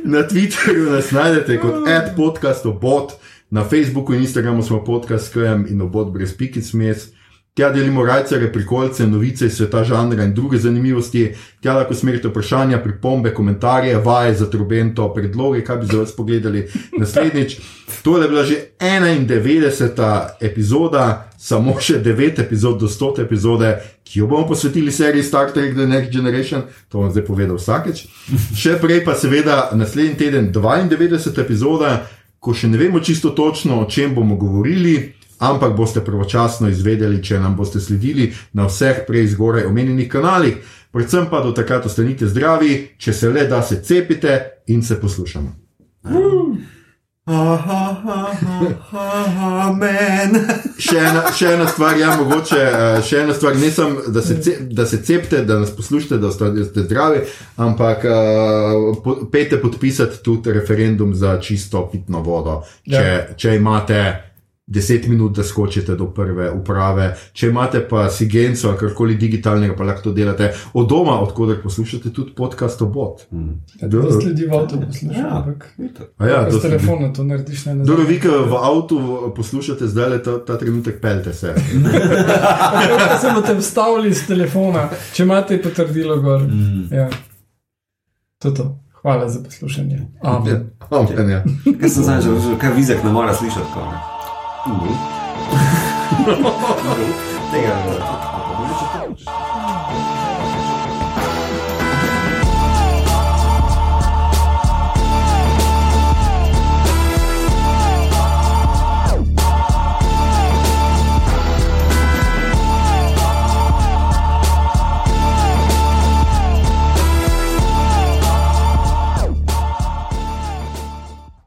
Na Twitterju nas najdete kot ad podcast obod, na Facebooku in Instagramu smo podcast KM in obod brez pikic mes. Tja delimo rajcere, prikolce, novice iz sveta žanra in druge zanimivosti. Tja lahko smerite vprašanja, pripombe, komentarje, vaje za trobento, predloge, kaj bi za vas pogledali naslednjič. To je bila že 91. epizoda, samo še 9 epizod do 100 epizode, ki jo bomo posvetili seriji Star Trek The Next Generation, to bom zdaj povedal vsakeč. Še prej pa seveda naslednji teden 92. epizoda, ko še ne vemo čisto točno, o čem bomo govorili ampak boste pravočasno izvedeli, če nam boste sledili na vseh prej zgoraj omenjenih kanalih. Predvsem pa do takrat ostanite zdravi, če se le da se cepite in se poslušamo. Amen. Še ena, še ena stvar, ja, mogoče, eh, še ena stvar, ne samo, da, se ce- da se cepite, da nas poslušate, da ostanete zdravi, ampak uh, po, pejte podpisati tudi referendum za čisto pitno vodo, če, Ja. če imate. 10 minut, da skočite do prve uprave. Če imate pa Sigenco ali karkoli digitalnega, pa lahko to delate od doma, odkuder poslušate tudi podcast o bot. Ja, to sledi v avtu, poslušaj. Ja. ampak A ja, Z to telefona to narediš na Dobro, vi, ki v avtu poslušate zdaj le ta, ta trenutek, pelte se. Se boste vstavili z telefona, če imate potrdilo gor. Mm. Ja. To je to. Hvala za poslušanje. Amen. Amen, ja. Kaj sem zdaj, že kaj vizek ne mora slišati? Kao, ne? Tega ne more.